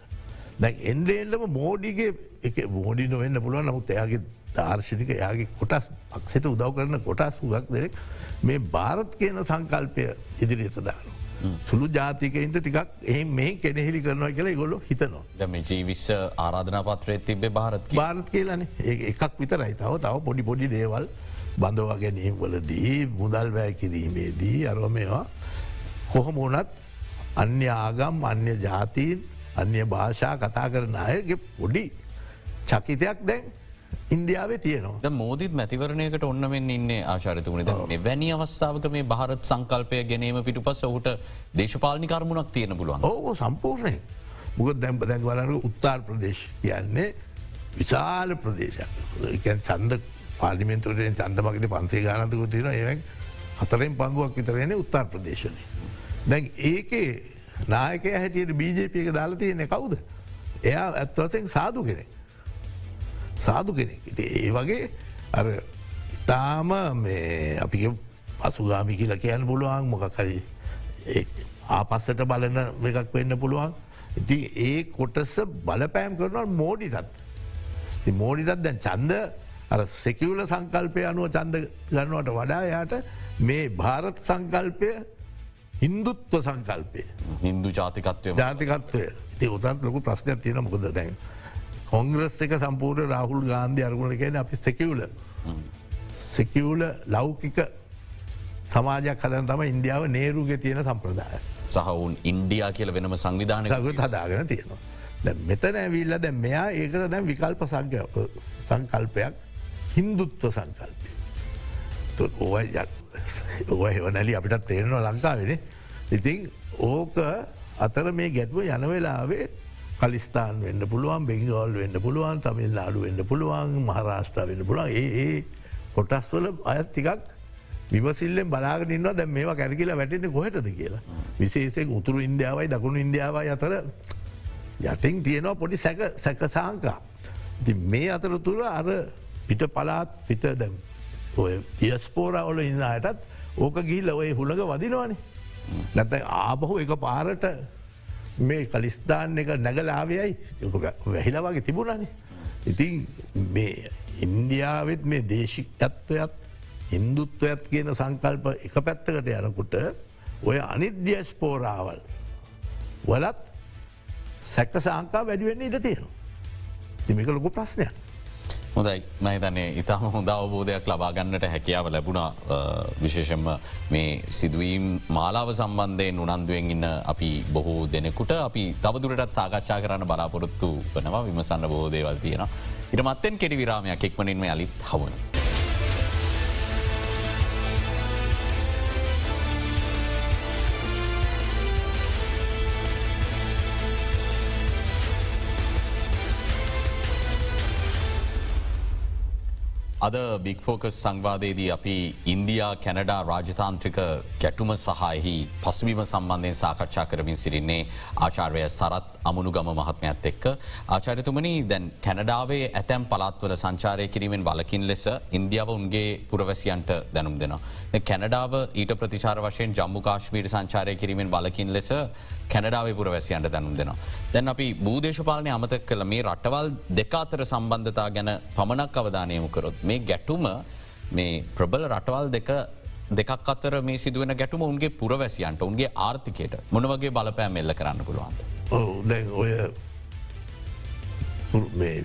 දැන් එන්ඩේල්ලම මෝඩිගේ එක මෝඩි නොවෙන්න පුළුවන් නමුත් එයාගේ ධර්ශික යාගේ කොටස් පක්ෂට උදව් කරන කොටස් හුගක් දෙරෙක් මේ භාරත් කියන සංකල්පය ඉදිරියට දාන. සුළු ජාතිකයින්ට ටිකක් එහ මේ කෙනෙහිලි කරනවා කියලා ගොල්ල හිතනවා.
දම ජීවිස්ස ආරාධනාපත්‍රය තිබේ භාරත්
භාරත් කියලන එකක් විතරයි තව තව පොඩි පොඩි දේවල් බඳවා ගැනීම් වලදී මුදල් වැෑ කිරීමේදී අරමවා කොහොම ඕනත් අන්‍ය ආගම් අන්‍ය ජාතීන් අන්‍ය භාෂා කතා කරන අයගේ පොඩි චකිතයක් දැන් ඉන්දියාවේ තියනවා.
මෝදත් මැතිවරණයකට ඔන්නමෙන් ඉන්න ආශාරතුමනි වැනි අවස්ථාවක මේ භාරත් සංකල්පය ගැනීම පිටු පස ඔහුට දේශපාලනි කර්මුණක් තියෙන පුළුවන්
ඕ සම්පූර්ණය මුකද දැම් දැන් වලන උත්තාර් ප්‍රදේශ කියන්නේ විශාල ප්‍රදේශයක් චන්ද පාලිමෙන්තුරෙන් චන්දමගද පන්සේ ගානතක තියෙන ඒවැ හතරෙන් පංගුවක් විතරෙන උත්තාර් ප්‍රදේශනය. දැන් ඒකේ නායකය හැටියට බීජපයක දාලා තියෙනෙ කවුද. එයා ඇත්වසෙන් සාදු කෙනෙක්. සාදු කෙනෙක්. ඉති ඒ වගේ ඉතාම අපි පසුගාමි කියලා කියන්න පුළුවන් මොකක්හරි ආපස්සට බලන එකක් වෙන්න පුළුවන්. ඉති ඒ කොටස බලපෑම් කරනවා මෝඩිටත්. මෝඩිටත් දැන් චන්ද සෙකිවල සංකල්පය අනුව චන්ද ගන්නවට වඩා යායට මේ භාරත් සංකල්පය හින්දුත්ව සංකල්පය.
හින්දු ජාතිකත්වය
ජාතිකත්වය ඉති උතත් ලොකු ප්‍රශ්නයක් තියෙන මොකද දැන්. කොංග්‍රස් එක සම්පූර්ණ රාහුල් ගාන්ධය අරගුණ කියන අපි සැකිවල සැකිවල ලෞකික සමාජයක් හදන තම ඉන්දියාව නේරුග තියෙන සම්ප්‍රදාය.
සහවුන් ඉන්ඩියා කියල වෙනම සංවිධානකත්
හදාගෙන තියෙනවා. දැ මෙතන ඇවිල්ල දැ මෙයා ඒකට දැන් විකල්ප සංකල්පයක් හින්දුත්ව සංකල්පය. ඕය එවනැලි අපිටත් තේරෙනවා ලංකාවෙන. ඉතින් ඕක අතර මේ ගැට්ව යන වෙලාවේ කලිස්ථාන් වෙන්න පුළුවන් බෙංගවල් වෙන්න පුළුවන් තමිල් නාඩු වෙන්න පුළුවන් මහරාෂ්ට්‍ර වෙන්න පුළුවන් ඒ ඒ කොටස්වල අයත් ටිකක් විමසිල්ලෙන් බලාගෙනන්න දැ මේවා කැරකිලා වැටෙන කොහටද කියලා. විශේෂෙන් උතුරු ඉන්දියාවයි දකුණු ඉන්දියාවයි අතර යටින් තියෙනවා පොඩි සැක සැකසාංකා. ති මේ අතර තුර අර පිට පලාත් පිට දැම් ඔය පියස්පෝරවල ඉන්න අයටත් ඕක ගිහිල්ල ඔය හුළඟ වදිනවානේ. නැත ආබහු එක පාරට මේ කලිස්ථාන් එක නැගලාවයයි වැහිලා වගේ තිබුණන. ඉතින් මේ ඉන්දියාවත් මේ දේශිකත්වයත් හින්දුත්වයත් කියන සංකල්ප එක පැත්තකට යනකුට ඔය අනිද්‍යස් පෝරාවල් වලත් සැක්ක සංකා වැඩිවෙන්න ඉඩ තියෙනවා. තිමික ලොකු ප්‍රශ්නයක්.
හොඳයි මහිතන්නේ ඉතාම හොඳ අවබෝධයක් ලබාගන්නට හැකියාව ලැබුණා විශේෂෙන්ම මේ සිදුවීම් මාලාව සම්බන්ධයෙන් උනන්දුවෙන් ඉන්න අපි බොහෝ දෙනෙකුට අපි තවදුරටත් සාකච්ඡා කරන්න බලාපොරොත්තු වනවා විමසන්න බෝධේවල් තියෙන. ඉට මත්තෙන් කෙරි විරාමයක් එක්මනින්ම යළිත් හවන. අද බික්‍ෆෝකස් සංවාදයේදී අපි ඉන්දයා කැනඩා රාජතාන්ත්‍රික ගැටුම සහහි පසුබිම සම්බන්ධයෙන් සාකච්ඡා කරමින් සිරින්නේ ආචාර්ය සරත් අමුණුගම මහත්මයත් එක්ක. ආචාරිතුමනි දැන් කැනඩාවේ ඇතැම් පලාත්වල සංචාරය කිරීමෙන් වලකින් ලෙස ඉන්දියාව උන්ගේ පුරවැසියන්ට දැනුම් දෙනවා. කැනඩාව ඊට ප්‍රතිචාර වශයෙන් ජම්මු කාශ්මීට සංචාරය කිරීමෙන් වලකින් ලෙස කැනඩාවේ පුරවැසියන්ට දැනුම් දෙනවා. දැන් අපි බූදේශපාලනය අමතක් කළ මේ රටවල් දෙකාතර සම්බන්ධතා ගැන පමණක් අවධානයමු කරොත් මේ ගැටුම මේ ප්‍රබල රටවල් දෙක දෙකක් අතර මේ සිදුවන ගැටුම උන්ගේ පුරවැසියන්ට උන්ගේ ආර්ථිකයට මොනවගේ බලපෑම් එල්ල කරන්න පුළුවන්ද.
දැන් ඔය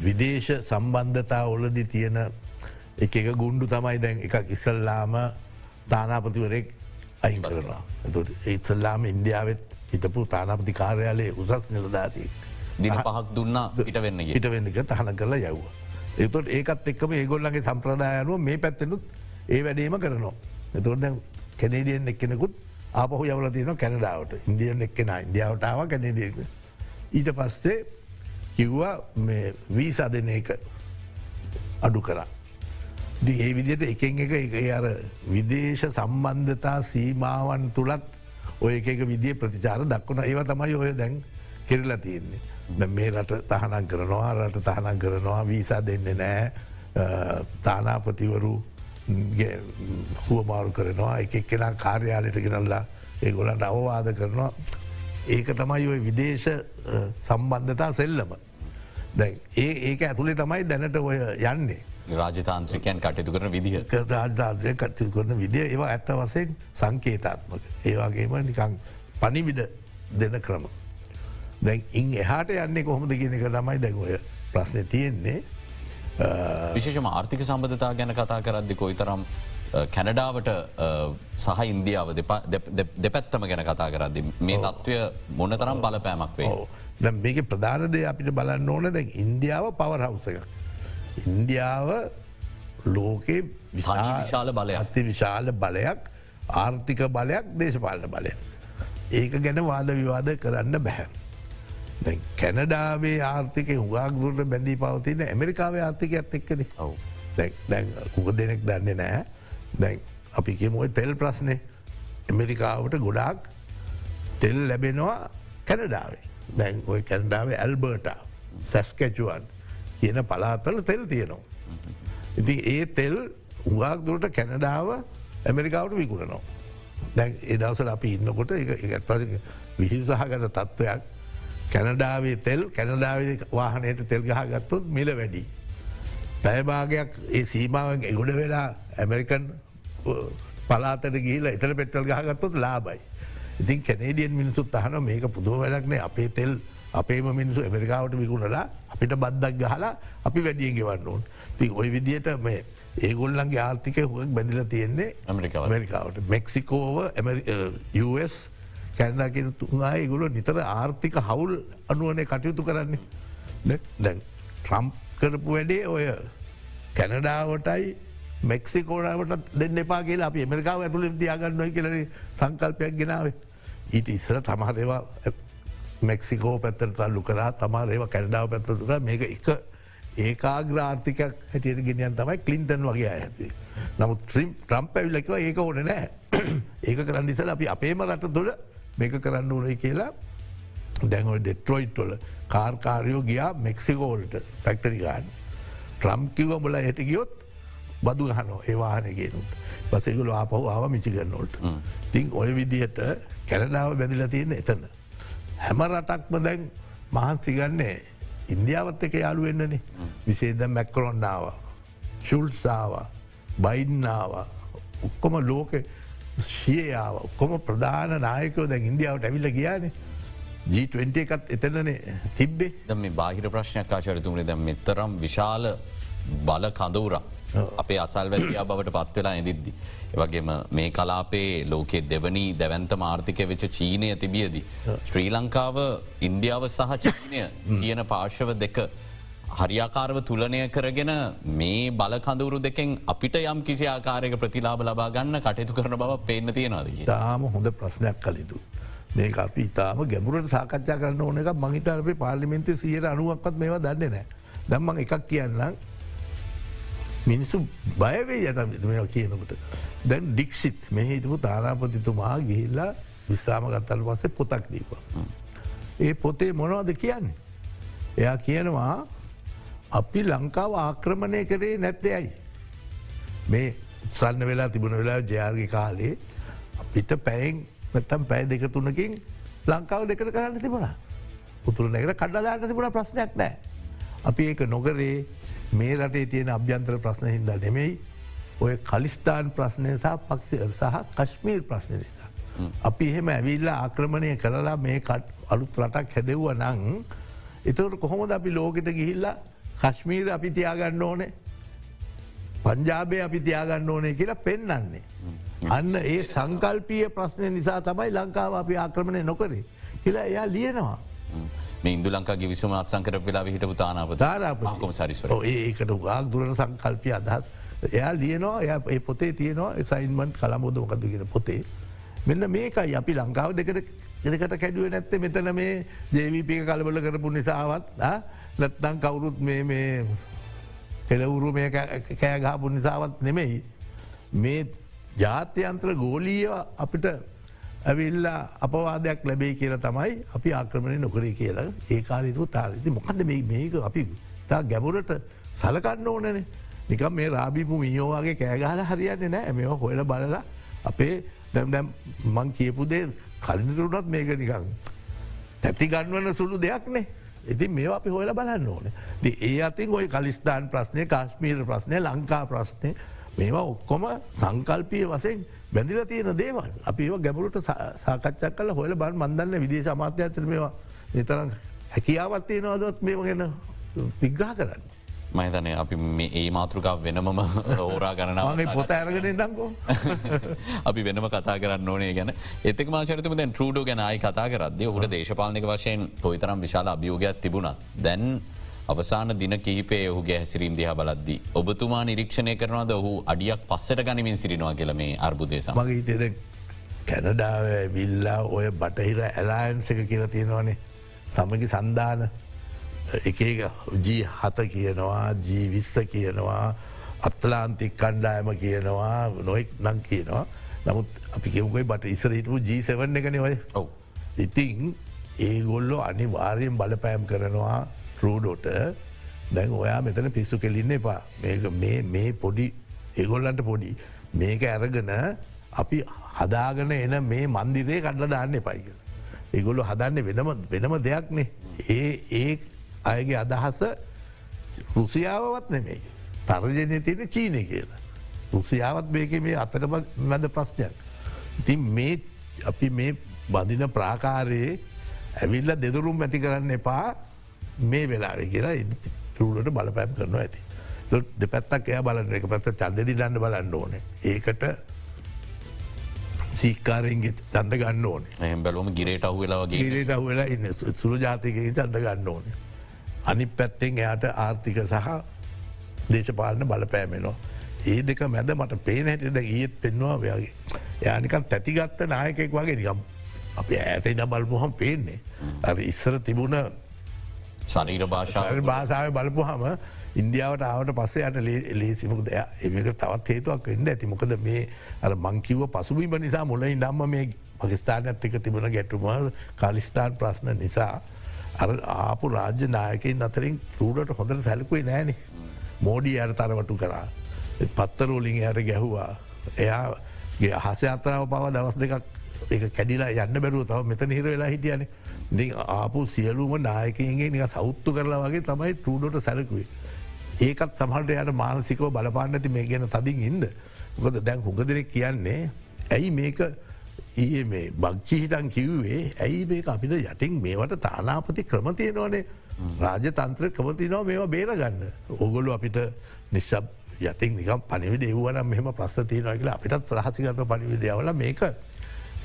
විදේශ සම්බන්ධතා ඔලදි තියෙන එක එක ගුණ්ඩු තමයි දැන් එකක් ඉස්සල්ලාම තානාපතිවරෙක් අයින් ඒ ඉස්සල්ලාම ඉන්දියාවත් හිටපු තානාපති කාර්යාලයේ උසස් නිලධාතිී.
දින පහක් දුන්න ඉට වෙන්න
හිට වෙන්නක තහන කරලා යව්ව. එතොට ඒකත් එක්කම ඒගොල්ලගේ සම්ප්‍රදායනුව මේ පැත්තෙනුත් ඒ වැඩේම කරනවා. එතොට කැනේඩියන් එක්කෙනෙකුත් ආපහු යවල තියන කැනඩාවට ඉන්දියන් එක්කෙන ඉන්දියාවටාව කැනඩියක. ඊට පස්සේ කිව්වා වීසා දෙන එක අඩු කරා. දි ඒ විදියට එකෙන් එක එක අර විදේශ සම්බන්ධතා සීමාවන් තුළත් ඔය එක විදිිය ප්‍රතිචාර දක්වන ඒව තමයි ඔය දැන් කෙරලා තියෙන්නේ. මේ රට තහනක් කරනවා රට තහනක් කරනවා වීසා දෙන්න නෑ තානාපතිවරු හුවමාරු කරනවා එක එක්කෙන කාර්යාලයට ගෙනල්ලා ඒගොලන්ට අවවාද කරනවා ඒක තමයි ඔය විදේශ සම්බන්ධතා සෙල්ලම. දැ ඒ ඒක ඇතුළේ තමයි දැනට ඔය යන්නේ.
රාජතාන්ත්‍රිකයන් කටයුතු කරන විදිහ
රාජතාන්ත්‍රය කටයු කරන විදිය ඒවා ඇත්ත වසයෙන් සංකේතාත්මක. ඒවාගේම නිකං පනිවිඩ දෙන ක්‍රම. දැන් ඉන් එහාට යන්නේ කොහොමද කියන එක තමයි දැන්ඔය ප්‍රශ්නය තියෙන්නේ
විශේෂම ආර්ථික සම්බධතා ගැන කතා කරද්දි කොයි තරම් කැනඩාවට සහ ඉන්දියාව දෙපැත්තම ගැන කතා කරද්දි මේ තත්ත්වය මොන තරම් බලපෑමක් වේ
දැ මේක ප්‍රධානදය අපිට බලන්න ඕන දැන් ඉන්දියාව පවරහවස එක. ඉන්දියාව ලෝකේ
විශාල බලය
අති විශාල බලයක් ආර්ථික බලයක් දේශපාලන බලය. ඒක ගැන වාද විවාද කරන්න බැහැ. කැනඩාවේ ආර්ථික හුගක්දුරට බැඳී පවතින ඇමරිකාවේ ආර්ථිකයක්ත් එක්කන. දැන් හුක දෙනෙක් දන්නේ නෑ දැන් අපි කියමුව තෙල් ප්‍රශ්නය ඇමරිකාවට ගොඩාක් තෙල් ලැබෙනවා කැනඩාවේ. දැන් ඔය කැනඩාවේ ඇල්බර්ට සැස්කැචුවන් කියන පලාතල තෙල් තියෙනවා. ඉති ඒ තෙල් හුගක්දුරට කැනඩාව ඇමරිකාවට විකුණනවා. දැන් එදවසල අපි ඉන්නකොට ඇත්ත විහිසාහගත තත්ත්වයක් කැනඩාවේ තෙල් කැනඩාවේ වාහනයට තෙල් ගහ ගත්තුත් මිල වැඩි. පැයභාගයක් ඒ සීමාවෙන් එගොඩ වෙලා ඇමරිකන් පලාතට ගිහිල එතර පෙට්ටල් ගහගත්තුත් ලාබයි. ඉතින් කැනේඩියන් මිනිසුත් අහන මේක පුදුව වැඩක්නේ අපේ තෙල් අපේම මිනිසු ඇමරිකාවට විකුණලා අපිට බද්දක් ගහලා අපි වැඩිය ගෙවන්න ඕන් ති ඔය විදියට මේ ඒගොල්ලන්ගේ ආර්ථිකය හුවක් බැඳිල තියෙන්නේ ඇමරිකාවට මෙක්සිකෝව US කැනඩා කියෙන තුන්ආය ගුල නිතර ආර්ථික හවුල් අනුවනේ කටයුතු කරන්නේ. දැන් ට්‍රම්ප් කරපු වැඩේ ඔය කැනඩාවටයි මෙක්සිකෝඩාවට දෙන්න එපා කියලා අප එමරිකාව ඇතුළින් තියාගන්නව කියලන සංකල්පයක් ගෙනාවේ. ඊට ඉස්සර තමහරවා මෙක්සිකෝ පැත්තර තල්ලු කරා තමා ඒව කැනඩාව පැත්තතුක මේක එක ඒකාග්‍රාර්ථිකයක් හැටියට ගෙනියන් තමයි කලින්ටන් වගේ ඇති. නමුත් ත්‍රීම් ට්‍රම්ප ඇවිල්ලකිව ඒක ඕන නෑ ඒක කරන්න ඉසල අපි අපේම රට තුළ මේක කරන්න ඕනයි කියලා. දැන්ව ඩෙට්‍රොයිට්වල කාර්කාරයෝ ගියා මෙක්සිකෝල්ට ෆැක්ටරිකාන් ට්‍රම් කිව බල හට ගියොත් බදු හනෝ ඒවාහනගෙනුට පසෙකුල ආපහු ආව මිචිගන්නෝට තිං ඔය විදිහට කැරනාව බැදිල තියෙන එතන. හැම රටක්ම දැන් මහන්සිගන්නේ ඉන්දියාවත් එක යාලු වෙන්නනේ. විශේද මැක්කරොන්නාව ශුල්සාාව බයින්නාව ඔක්කොම ලෝක ශියාව කොම ප්‍රධාන නායකෝ දැ ඉන්දියාවට ඇවිල්ල ගියානේ G20 එකත් එතනනේ තිබ්බේ
ද මේ බාහිර ප්‍රශ්නයක් ආචරතුමේ දැ මෙතරම් විශාල බල කඳවුරක් අපේ අසල් වැසියා බවට පත්වෙලා ඇදිද්දි. ඒවගේම මේ කලාපේ ලෝකෙ දෙවනි දැවන්ත මාර්ථික වෙච චීනය තිබියදී. ශ්‍රී ලංකාව ඉන්දියාව සහ චීනය කියන පාර්ශව දෙක හරියාකාරව තුලනය කරගෙන මේ බලකඳවරු දෙකෙන් අපිට යම් කිසි ආකාරයක ප්‍රතිලාබ ලබා ගන්න කටයුතු කරන බව පේන්න තියෙනද.
තාම හොඳ ප්‍රශ්නයක් කලිතු. මේ අපි ඉතාම ගැමුරට සාකච්ඡා කරන්න ඕන එක මහිතරපේ පාලිමින්ත සියට අනුවක්වත් මේවා දන්නේ නෑ. දම්මං එකක් කියන්නම් මිනිස්සු බයවේ යත මෙ කියනකට. දැන් ඩික්සිත් මෙහිටපු තානාපතිතුමා ගිහිල්ලා විශ්‍රාම ගත්තල් පස්සේ පොතක් දීවා. ඒ පොතේ මොනවද කියන්නේ. එයා කියනවා අපි ලංකාව ආක්‍රමණය කරේ නැත්තයයි. මේ සන්න වෙලා තිබුණ වෙලා ජයාර්ගි කාලේ අපිට පැයෙන් නැත්තම් පැය දෙක තුනකින් ලංකාව දෙකට කරන්න තිබුණ. උතුර නැකට කඩලාට තිබුණ ප්‍රශ්නයක් නෑ. අපි ඒක නොකරේ මේ රටේ තියෙන අභ්‍යන්තර ප්‍රශ්න හිද නෙමෙයි ඔය කලිස්ථාන් ප්‍රශ්නය සහ පක්ෂ සහ කශ්මීර් ප්‍රශ්න නිසා. අපි එහෙම ඇවිල්ල ආක්‍රමණය කරලා මේ අලුත් රටක් හැදෙව්ව නං එතවට කොහොමද අපි ලෝකට ගිහිල්ලා කශ්මීර අපි තියාගන්න ඕනේ පංජාබය අපි තියාගන්න ඕනේ කියලා පෙන්නන්නේ. අන්න ඒ සංකල්පිය ප්‍රශ්නය නිසා තමයි ලංකාව අපි ආක්‍රමණය නොකරේ. කියලා එයා ලියනවා.
ඉන්දු ලංකාගේ විසුම අත්සංකර වෙලා හිටපු තානාව
තාරාපකොම
සරිස්වර
ඒකට ගාක් දුරට සංකල්පය අදහස්. එයා ලියනවා එය පොතේ තියනවා සයින්මන්් කළමෝද මොකදගෙන පොතේ. මෙන්න මේකයි අපි ලංකාව දෙකට එදකට කැඩුව නැත්තේ මෙතන මේ ජේවීපික කලබල කරපු නිසාවත් නැත්තං කවුරුත් මේ පෙළවුරු මේ කෑගාපු නිසාවත් නෙමෙයි. මේ ජාත්‍යන්ත්‍ර ගෝලීය අපිට ඇවිල්ලා අපවාදයක් ලැබේ කියලා තමයි අපි ආක්‍රමණය නොකරේ කියලා ඒ කාලිතු තාරති මොකද මේ මේක? අපි තා ගැමුරට සලකන්න ඕනනේ. නිකම් මේ රාබිපු මියෝවාගේ කෑගහල හරියන්නේ නෑ මෙ හොයල බලලා අපේ දැම් දැම් මං කියපු දේ කලිනතුරුටත් මේක නිකං තැති ගන්වන්න සුළු දෙයක්නේ ඉතින් මේ අපි හොයල බලන්න ඕන. ඒ අතින් ඔය කලිස්ථාන් ප්‍රශ්නය කාශ්මීර ප්‍රශ්නය ලංකා ප්‍රශ්නය මේවා ඔක්කොම සංකල්පිය වසෙන් බැඳිල තියෙන දේවල්. අපි ගැබුරුට සාකච්චක් කල හොල බන් මන්දන්න විදේශ අමාත්‍ය ඇතර මේවා නිතරම් හැකියාවත් තියෙනවදත් මේ ගැන විග්‍රහ කරන්න.
මහිතනය අපි ඒ මාතෘකාව වෙනමම ඕරා ගණනාව
පොත ඇරගෙන දංකෝ
අපි වෙනම කතා කරන්න ඕනේ ගැන. එතක මාචරතම දැන් ට්‍රඩෝ ගැනයි කතා කරද හුට දේශපාලනක වශයෙන් කොයිතරම් විශාල අභියෝගයක් තිබුණත් දැන් අවසාන දින කිහිපේ ඔහුගේ හැසිරීම් දිහ බලද්දි. ඔබතුමා නිරීක්ෂණය කරනවද? ඔහු අඩියක් පස්සට ගනිමින් සිරිනවා කියල මේ අර්බුදේශ
මගේ හිතේද කැනඩාව විල්ලා ඔය බටහිර ඇලායන්සක කියලා තියෙනවානේ. සමගි සන්ධාන එක ජී හත කියනවා ජී විස්ස කියනවා අත්ලාන්තික් කණ්ඩායම කියනවා නොෙක් නං කියනවා. නමුත් අපි කෙවුකයි බට ඉස්රහිටපු ජී7 එකන ඔය. ඔව. ඉතිං ඒගොල්ලෝ අනිවාර්යෙන් බලපෑම් කරනවා රූඩෝට. දැන් ඔයා මෙතන පිස්සු කෙලින්න එපා. මේ පොඩි ඒගොල්ලන්ට පොඩි. මේක ඇරගෙන අපි හදාගන එන මේ මන්දිරේ කඩල දාන්න එපයික. ඒගොල්ලු හදන්න වෙනම වෙනම දෙයක්නේ ඒ ඒ අයගේ අදහස රුසියාවවත් නෙමෙයි. තර්ජනය තියෙන චීනය කියලා. රුසියාවත් මේක මේ අතට මැද ප්‍රශ්නයක්. ඉතින් මේ අපි මේ බඳින ප්‍රාකාරයේ ඇවිල්ල දෙදරුම් ඇති කරන්න එපා මේ වෙලාව කියලා රුලට බලපෑම් කරනවා ඇති. දෙපැත්තක් එය බලන්න එක පැත්ත චන්දදි දන්න බලන්න ඕන. ඒකට සීකාරෙන්ගේ චන්ද ගන්න ඕන
බැලුවම ගිරේට අහු වෙලාගේ
ගිරේට අහු වෙලා ඉන්න සුළු ජාතිකය චන්ද ගන්න ඕන. අනි පැත්තෙන් එයාට ආර්ථික සහ දේශපාලන බලපෑමෙනවා. ඒ දෙක මැද මට පේන හැටිද ඒත් පෙන්වා වයාගේ. යානිකම් තැතිගත්ත නායකෙක් වගේ නිකම් අප ඇත ඉඩ බලපුහම් පේන්නේ. අ ඉස්සර තිබුණ
ශරීර භාෂාව
භාෂාව බලපු හම ඉන්දියාවට ආවට පස්සේ යට ලේසිමක දෙය ඒක තවත් හේතුවක් වෙන්න ඇති මොකද මේ අර මංකිව පසුබිම නිසා මුල ඉඩම්ම මේ පකිස්ථානත් එක තිබුණ ගැටුම කාලිස්ථාන් ප්‍රශ්න නිසා ආපු රාජ්‍ය නායකින් අතරින් රූඩට හොඳට සැලකුවේ නෑනෙ මෝඩී අයට තරවටු කරා පත්තරෝලින් අයට ගැහුවා එයාගේ හස අතරාව පව දවස් දෙකක් ඒ කැඩිලා යන්න බැරුව තව මෙත හිර වෙලා හිටියනේ ඉ ආපු සියලුම නායකයන්ගේ නික සෞත්තු කරලා වගේ තමයි ටූඩොට සැලකුවේ. ඒකත් සමහට යට මානසිකව බලපාන්න ඇති මේ ගැන තදින් ඉන්ද. මොකද දැන් හුඟදෙනෙක් කියන්නේ ඇයි මේක ඒ මේ භක්ෂිහිටන් කිව්වේ ඇයි මේ අපිට යටින් මේවට තානාපති ක්‍රමතියනවනේ රාජ තන්ත්‍ර ක්‍රමතිනව මේවා බේරගන්න. ඔගොලු අපිට නිශ්ශබ් යතින් නිකම් පනිවිඩ එව්වනම් මෙහම ප්‍රස්තියනව කියලා අපිටත් රහසිගත පනිවිඩියවල මේක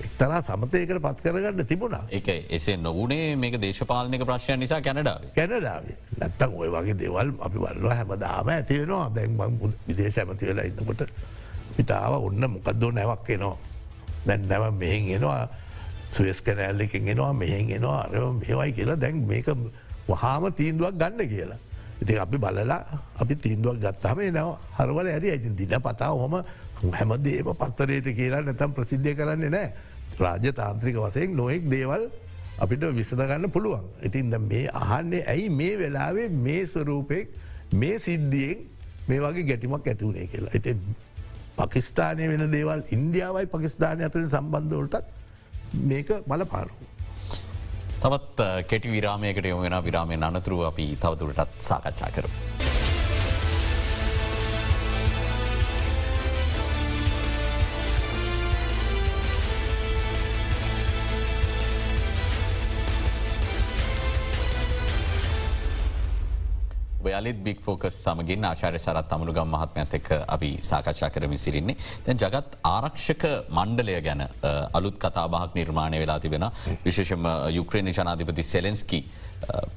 එක්තරා සමතයකට පත් කරගන්න තිබුණා.
එක එසේ නොවනේ මේක දේශපාලනක ප්‍රශ්යන් නිසා කැනඩාව.
කැනඩාවේ. නැත්තන් ඔය වගේ දෙවල් අපි වල්ල හැමදාම ඇතිවෙනවා දැන් විදේශ ඇමති වෙලා ඉන්නකොට පිටාව ඔන්න මොකක්දෝ නැවක් එනවා දැන් නැව මෙහෙන් එනවා සුවස් කැනෑල්ලකින් එනවා මෙහෙන් එනවා අර මේවයි කියලා දැන් මේක වහාම තීන්දුවක් ගන්න කියලා. ඉති අපි බලලා අපි තීන්දුවක් ගත්තම නව හරවල ඇරි ඇති දින පතා හොම හැමදේම පත්තරයට කියලා නැතම් ප්‍රසිද්ධය කරන්නේ නෑ රාජ්‍ය තාන්ත්‍රික වසයෙන් නොයෙක් දේවල් අපිට විසඳගන්න පුළුවන්. ඉතින්ද මේ අහන්නේ ඇයි මේ වෙලාවේ මේ ස්වරූපෙක් මේ සිද්ධියෙන් මේ වගේ ගැටිමක් ඇතිවුණේ කියලා. ඇති පකිස්ථානය වෙන දේවල් ඉන්දියාවයි පකිස්ථානය අතරින් සම්බන්ධවලටත් මේක බලපාරු.
තවත් කෙටි විරාමයකට යොමෙන විරාමය අනතුරුව අපි තවතුරටත් සාකච්ඡා කරු. ඔයාලිත් බික් ෆෝකස් සමගින් ආචාරය සරත් අමනුගම් මහත්මඇත් එක් අපි සාකච්ඡා කරමි සිරින්නේ තැන් ජගත් ආරක්ෂක මණ්ඩලය ගැන අ, අලුත් කතාබහක් නිර්මාණය වෙලා තිබෙන විශේෂම යුක්‍රේණ ජනාධිපති සෙලෙන්ස්කි.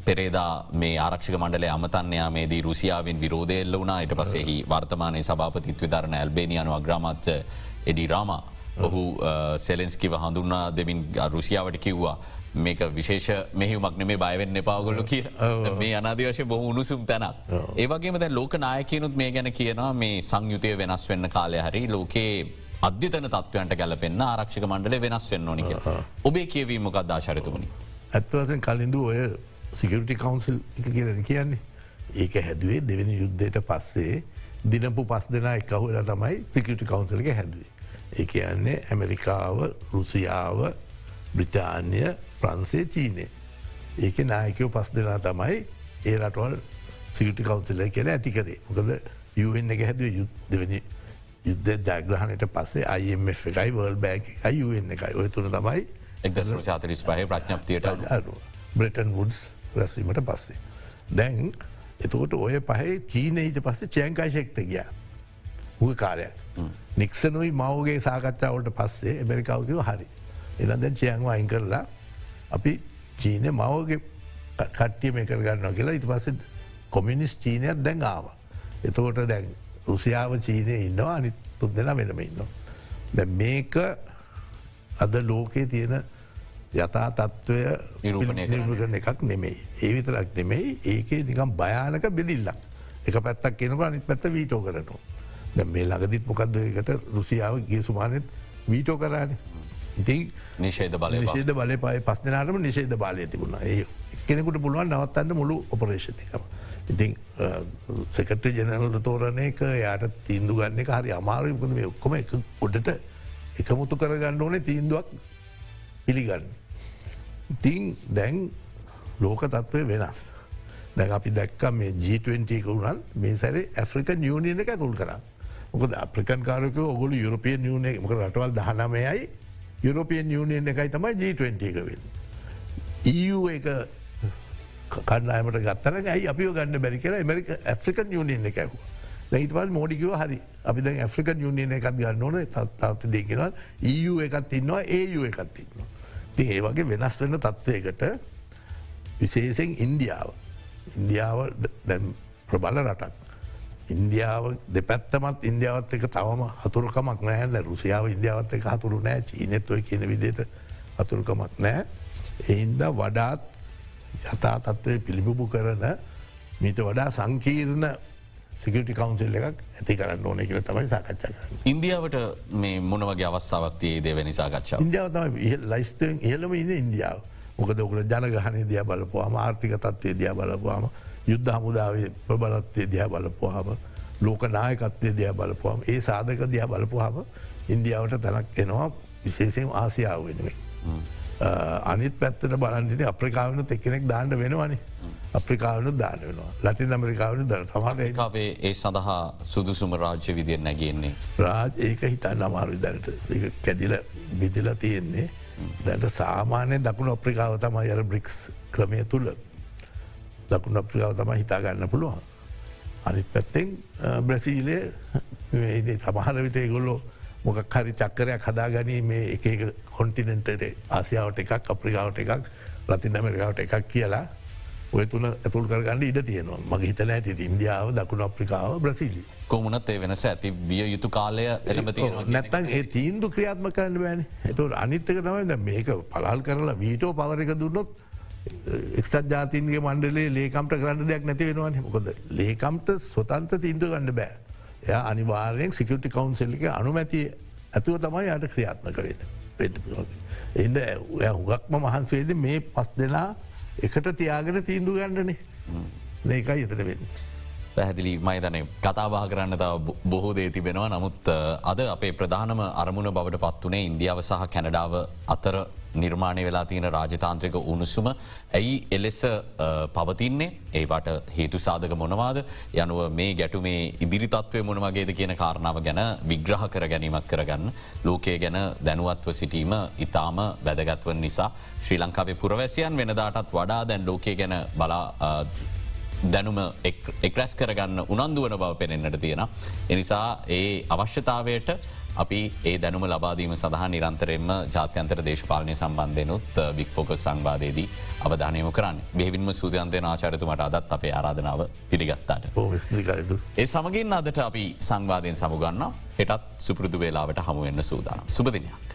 පෙරේදා මේ ආරක්ෂක මණ්ඩලේ අමතන්යා මේදී රුසියාවෙන් විරෝධයල්ල වුණා. යට පසෙහි වර්තමානය සභාපතිත් විධරණ ඇල්බේනියනු අග්‍රාමත් එඩි රාමා ඔහු සෙලෙන්ස්කිව හඳුන්නා දෙමින් රුසියාවට කිව්වා මේක විශේෂ මෙහිමක් නෙමේ බයවෙන්න එපාගොල්ලු කිය මේ අනාදවශය බොහ උණුසුම් තැනක්. ඒවගේම දැ ලෝක නායකයනුත් මේ ගැන කියනවා මේ සංයුතය වෙනස් වෙන්න කාලය හරි ලෝකයේ අධ්‍යතන තත්වයන්ට ගැලපෙන්න්න ආරක්ෂික මණ්ඩල වෙනස් වෙන්න ඕනික ඔබේ කියවීම මොකක් දාශරිතුමනි
ඇත්වසෙන් කලින්දු ඔය සිකරටි කවන්සිල් එක කියරන කියන්නේ? ඒක හැදුවේ දෙවෙනි යුද්ධයට පස්සේ දිනපු පස් දෙනා එකහුල තමයි සිකටි කවන්සලක හැදුවේ. ඒ කියන්නේ ඇමරිකාව රුසියාව බ්‍රිතාන්‍ය ප්‍රන්සේ චීනය. ඒක නායකයෝ පස් දෙනා තමයි ඒ රටවල් සිකටි කවන්සිල කියන ඇති කරේ මොකද යුවෙන් එක හැදුව යුත් දෙවැනි යුද්ධ ජයග්‍රහණයට පස්සේ අයිම එකයි වර්ල් බෑක යුවෙන් එකයි ඔය තුන තමයි
එක්දසු සාතරිස් පහ ප්‍රඥප්තියට
බ්‍රටන් වුඩ්ස් රැස්වීමට පස්සේ. දැන් එතකොට ඔය පහේ චීනීට පස්සේ චයංකාශෙක්ට ගිය මුග කාලයක්. නික්සනුයි මවගේ සාකච්ඡාවට පස්සේ එමරිකාවකිව හරි. එන දැන් චයංව අයින් කරලා අපි චීනය මවගේ කට්ටිය මේ කරගන්න කියලා ඉට පස්සේ කොමිනිස් චීනයක් දැන් ආව. එතකොට දැන් රුසියාව චීනය ඉන්නවා අනි තුන් දෙෙන වෙනම ඉන්නවා. දැ මේක අද ලෝකයේ තියෙන යථා තත්ත්වය
නිරූපණය කරන්න.
නිරූපණය එකක් නෙමෙයි. ඒ විතරක් නෙමෙයි ඒකේ නිකම් භයානක බෙදිල්ලක්. එක පැත්තක් කෙනක අනිත් පැත්ත වීටෝ කරනවා. දැ මේ ළඟදිත් මොකක්දකට රුසියාව ගිය සුමානෙත් වීටෝ කරන්නේ. ඉතින්
නිශේද බලය
නිශේද බලය පයි පස් දෙනාටම නිශේද බලය තිබුණ ඒ කෙනෙකුට පුළුවන් නවත්තන්න මුළු ඔපරේෂණ එකම. ඉතින් සෙකට ජනල්ට තෝරණ එක යායට තීන්දු ගන්න එක හරි අමාරුයකද මේ ඔක්කොම එක ගොඩට එකමුතු කරගන්න ඕනේ තීන්දුවක් පිළිගන්න. ඉතිං දැන් ලෝක තත්ත්වය වෙනස්. දැන් අපි දැක්කම් මේ G20 වුණන් මේ සැරේ ඇෆ්‍රිකන් යුනියන එක ඇතුල් කර. මොකද අප්‍රිකන් කාරක ඔගොලු යුරපියන් යුන මොක රටවල් දහනමයයි යුරපියන් යුනියන් එකයි තමයි G20 එක වෙන්. EU එක කණ්ඩායමට ගත්තර ඇයි අපිෝ ගන්න බැරි කියලා මරික ඇෆ්‍රිකන් යුනියන් එකැව. දැයිටවල් මෝඩිකව හරි අපි දැන් ඇෆ්‍රිකන් යුනියන එකත් ගන්න ඕන තත්ත දෙකෙනල් EU එකත් ඉන්නවා ඒU එකත් ඉන්නවා. ති ඒ වගේ වෙනස් වෙන්න තත්ත්වයකට විශේෂෙන් ඉන්දියාව ඉන්දියාව ප්‍රබල රටක්. ඉන්දියාව දෙපැත්තමත් ඉන්දියාවත් එක තවම හතුරකමක් නෑද රුසියාව ඉන්දියාවත් එක හතුරු නෑ චීනෙත්වය කියන විදියට හතුරකමක් නෑ. එහින්ද වඩාත් යථා තත්ත්වය පිළිබිපු කරන මීට වඩා සංකීර්ණ සිකට කවන්සිල් එකක් ඇති කරන්න ඕන කියල තමයි සාකච්ඡා කරන්න.
ඉන්දියාවට මේ මොනවගේ අවස්ථාවක්තියේ දෙවැනි සාකච්ඡාව.
ඉන්දියාව තම ලයිස්තයෙන් ඉහලම ඉන්න ඉන්දියාව. මොකද ඔකල ජනගහන දිය බලපුවාම ආර්ථික තත්වය දිය බලපුවාම යුද්ධ හමුදාවේ ප්‍රබලත්වය දිය බලපුවාම ලෝක නායකත්වය දිය බලපුවාම ඒ සාධක දිය බලපුහම ඉන්දියාවට තැනක් එනවා විශේෂයෙන් ආසියාව වෙනුවෙන්. අනිත් පැත්තට බලන්ටින අප්‍රිකාවන එක්කෙනෙක් දාන්න වෙනවනි. අප්‍රිකාවනු දාන්න වෙනවා. ලතින් අමරිකාවන ද සමහර
කාවේ ඒ සඳහා සුදුසුම රාජ්‍ය විදිය නැගෙන්නේ.
රාජ් ඒක හිතන්න අමාරු දැනට. කැඩිල බිදිල තියෙන්නේ. දැට සාමානය දකුණු අප්‍රිකාව තමයි අර බ්‍රික්ස් ක්‍රමය තුළ දකුණු අප්‍රිකාව තම හිතාගන්න පුළුවන්. අනිත් පැත්තෙන් බ්‍රසීලය සමහර විට ගොල්ලෝ මොකක් හරි චක්කරයක් හදා ගනී මේ එක කොන්ටිනෙන්ටට ආසියාවට එකක් අප්‍රිකාවට එකක් ලතින් ඇමරිකාවට එකක් කියලා ඔය තුළ ඇතුල් කරගන්න ඉඩ තියෙනවා මගේ හිතන ඇට ඉන්දියාව දකුණු අප්‍රිකාව බ්‍රසිලි.
කොමුණත් ඒ වෙනස ඇති විය යුතු කාලය
නැත්තන් ඒ තීන්දු ක්‍රියාත්ම කරන්න බෑන එතුට අනිත්තක තමයි මේක පලාල් කරලා වීටෝ පවරක දුන්නොත් එක්සත් ජාතින්ගේ මණ්ඩලේ ලේකම්ට කරන්න දෙයක් නැති වෙනවාන. මොකද ලේකම්ට සොතන්ත තීන්දු ගන්න බෑ. එය අනිවාරයෙන් සිකටි කවන්සෙල්ලික අනුමැති ඇතුව තමයි යට ක්‍රියාත්මක වෙන පෙට එද හුගක්ම මහන්සේද මේ පස් දෙනා එකට තියාගෙන තීන්දු ගන්නනේ. මේකයි එතන වෙන්න.
පැහැදිලි මයිතන කතාබා කරන්න තව බොහෝ දේ තිබෙනවා. නමුත් අද අපේ ප්‍රධානම අරමුණ බවට පත්වනේ ඉන්දියාව සහ කැනඩාව අතර. නිර්මාණය වෙලා තියෙන රාජතාන්ත්‍රික උණුසුම. ඇයි එලෙස පවතින්නේ? ඒවට හේතු සාධක මොනවාද? යනුව මේ ගැටුමේ ඉදිරිතත්වය මොනවගේද කියන කාරණාව ගැන විග්‍රහ කර ගැනීමක් කරගන්න. ලෝකයේ ගැන දැනුවත්ව සිටීම ඉතාම වැදගත්වන් නිසා ශ්‍රී ලංකාවේ පුරවැසියන් වෙනදාටත් වඩා දැන් ලෝකය ගැන බලා දැනුම එක්රැස් කරගන්න උනන්දුවන බව පෙනෙන්න්නට තියෙන. එනිසා ඒ අවශ්‍යතාවයට අපි ඒ දැනුම ලබාදීම සඳහා නිරන්තරෙන්ම ජාත්‍යන්තර දේශපාලනය සම්බන්ධයනුත් බික් ෆෝකස් සංවාදයේදී අවධානයම කරන්න බෙවින්ම සූතියන්තය ආචාරතුමට අදත් අපේ ආරාධනාව පිළිගත්තාට. ඒ සමගින් අදට අපි සංවාධයෙන් සමුගන්න හෙටත් සුපෘදු වේලාවට හමුවෙන්න සූදානම්. සුපදිනයක්.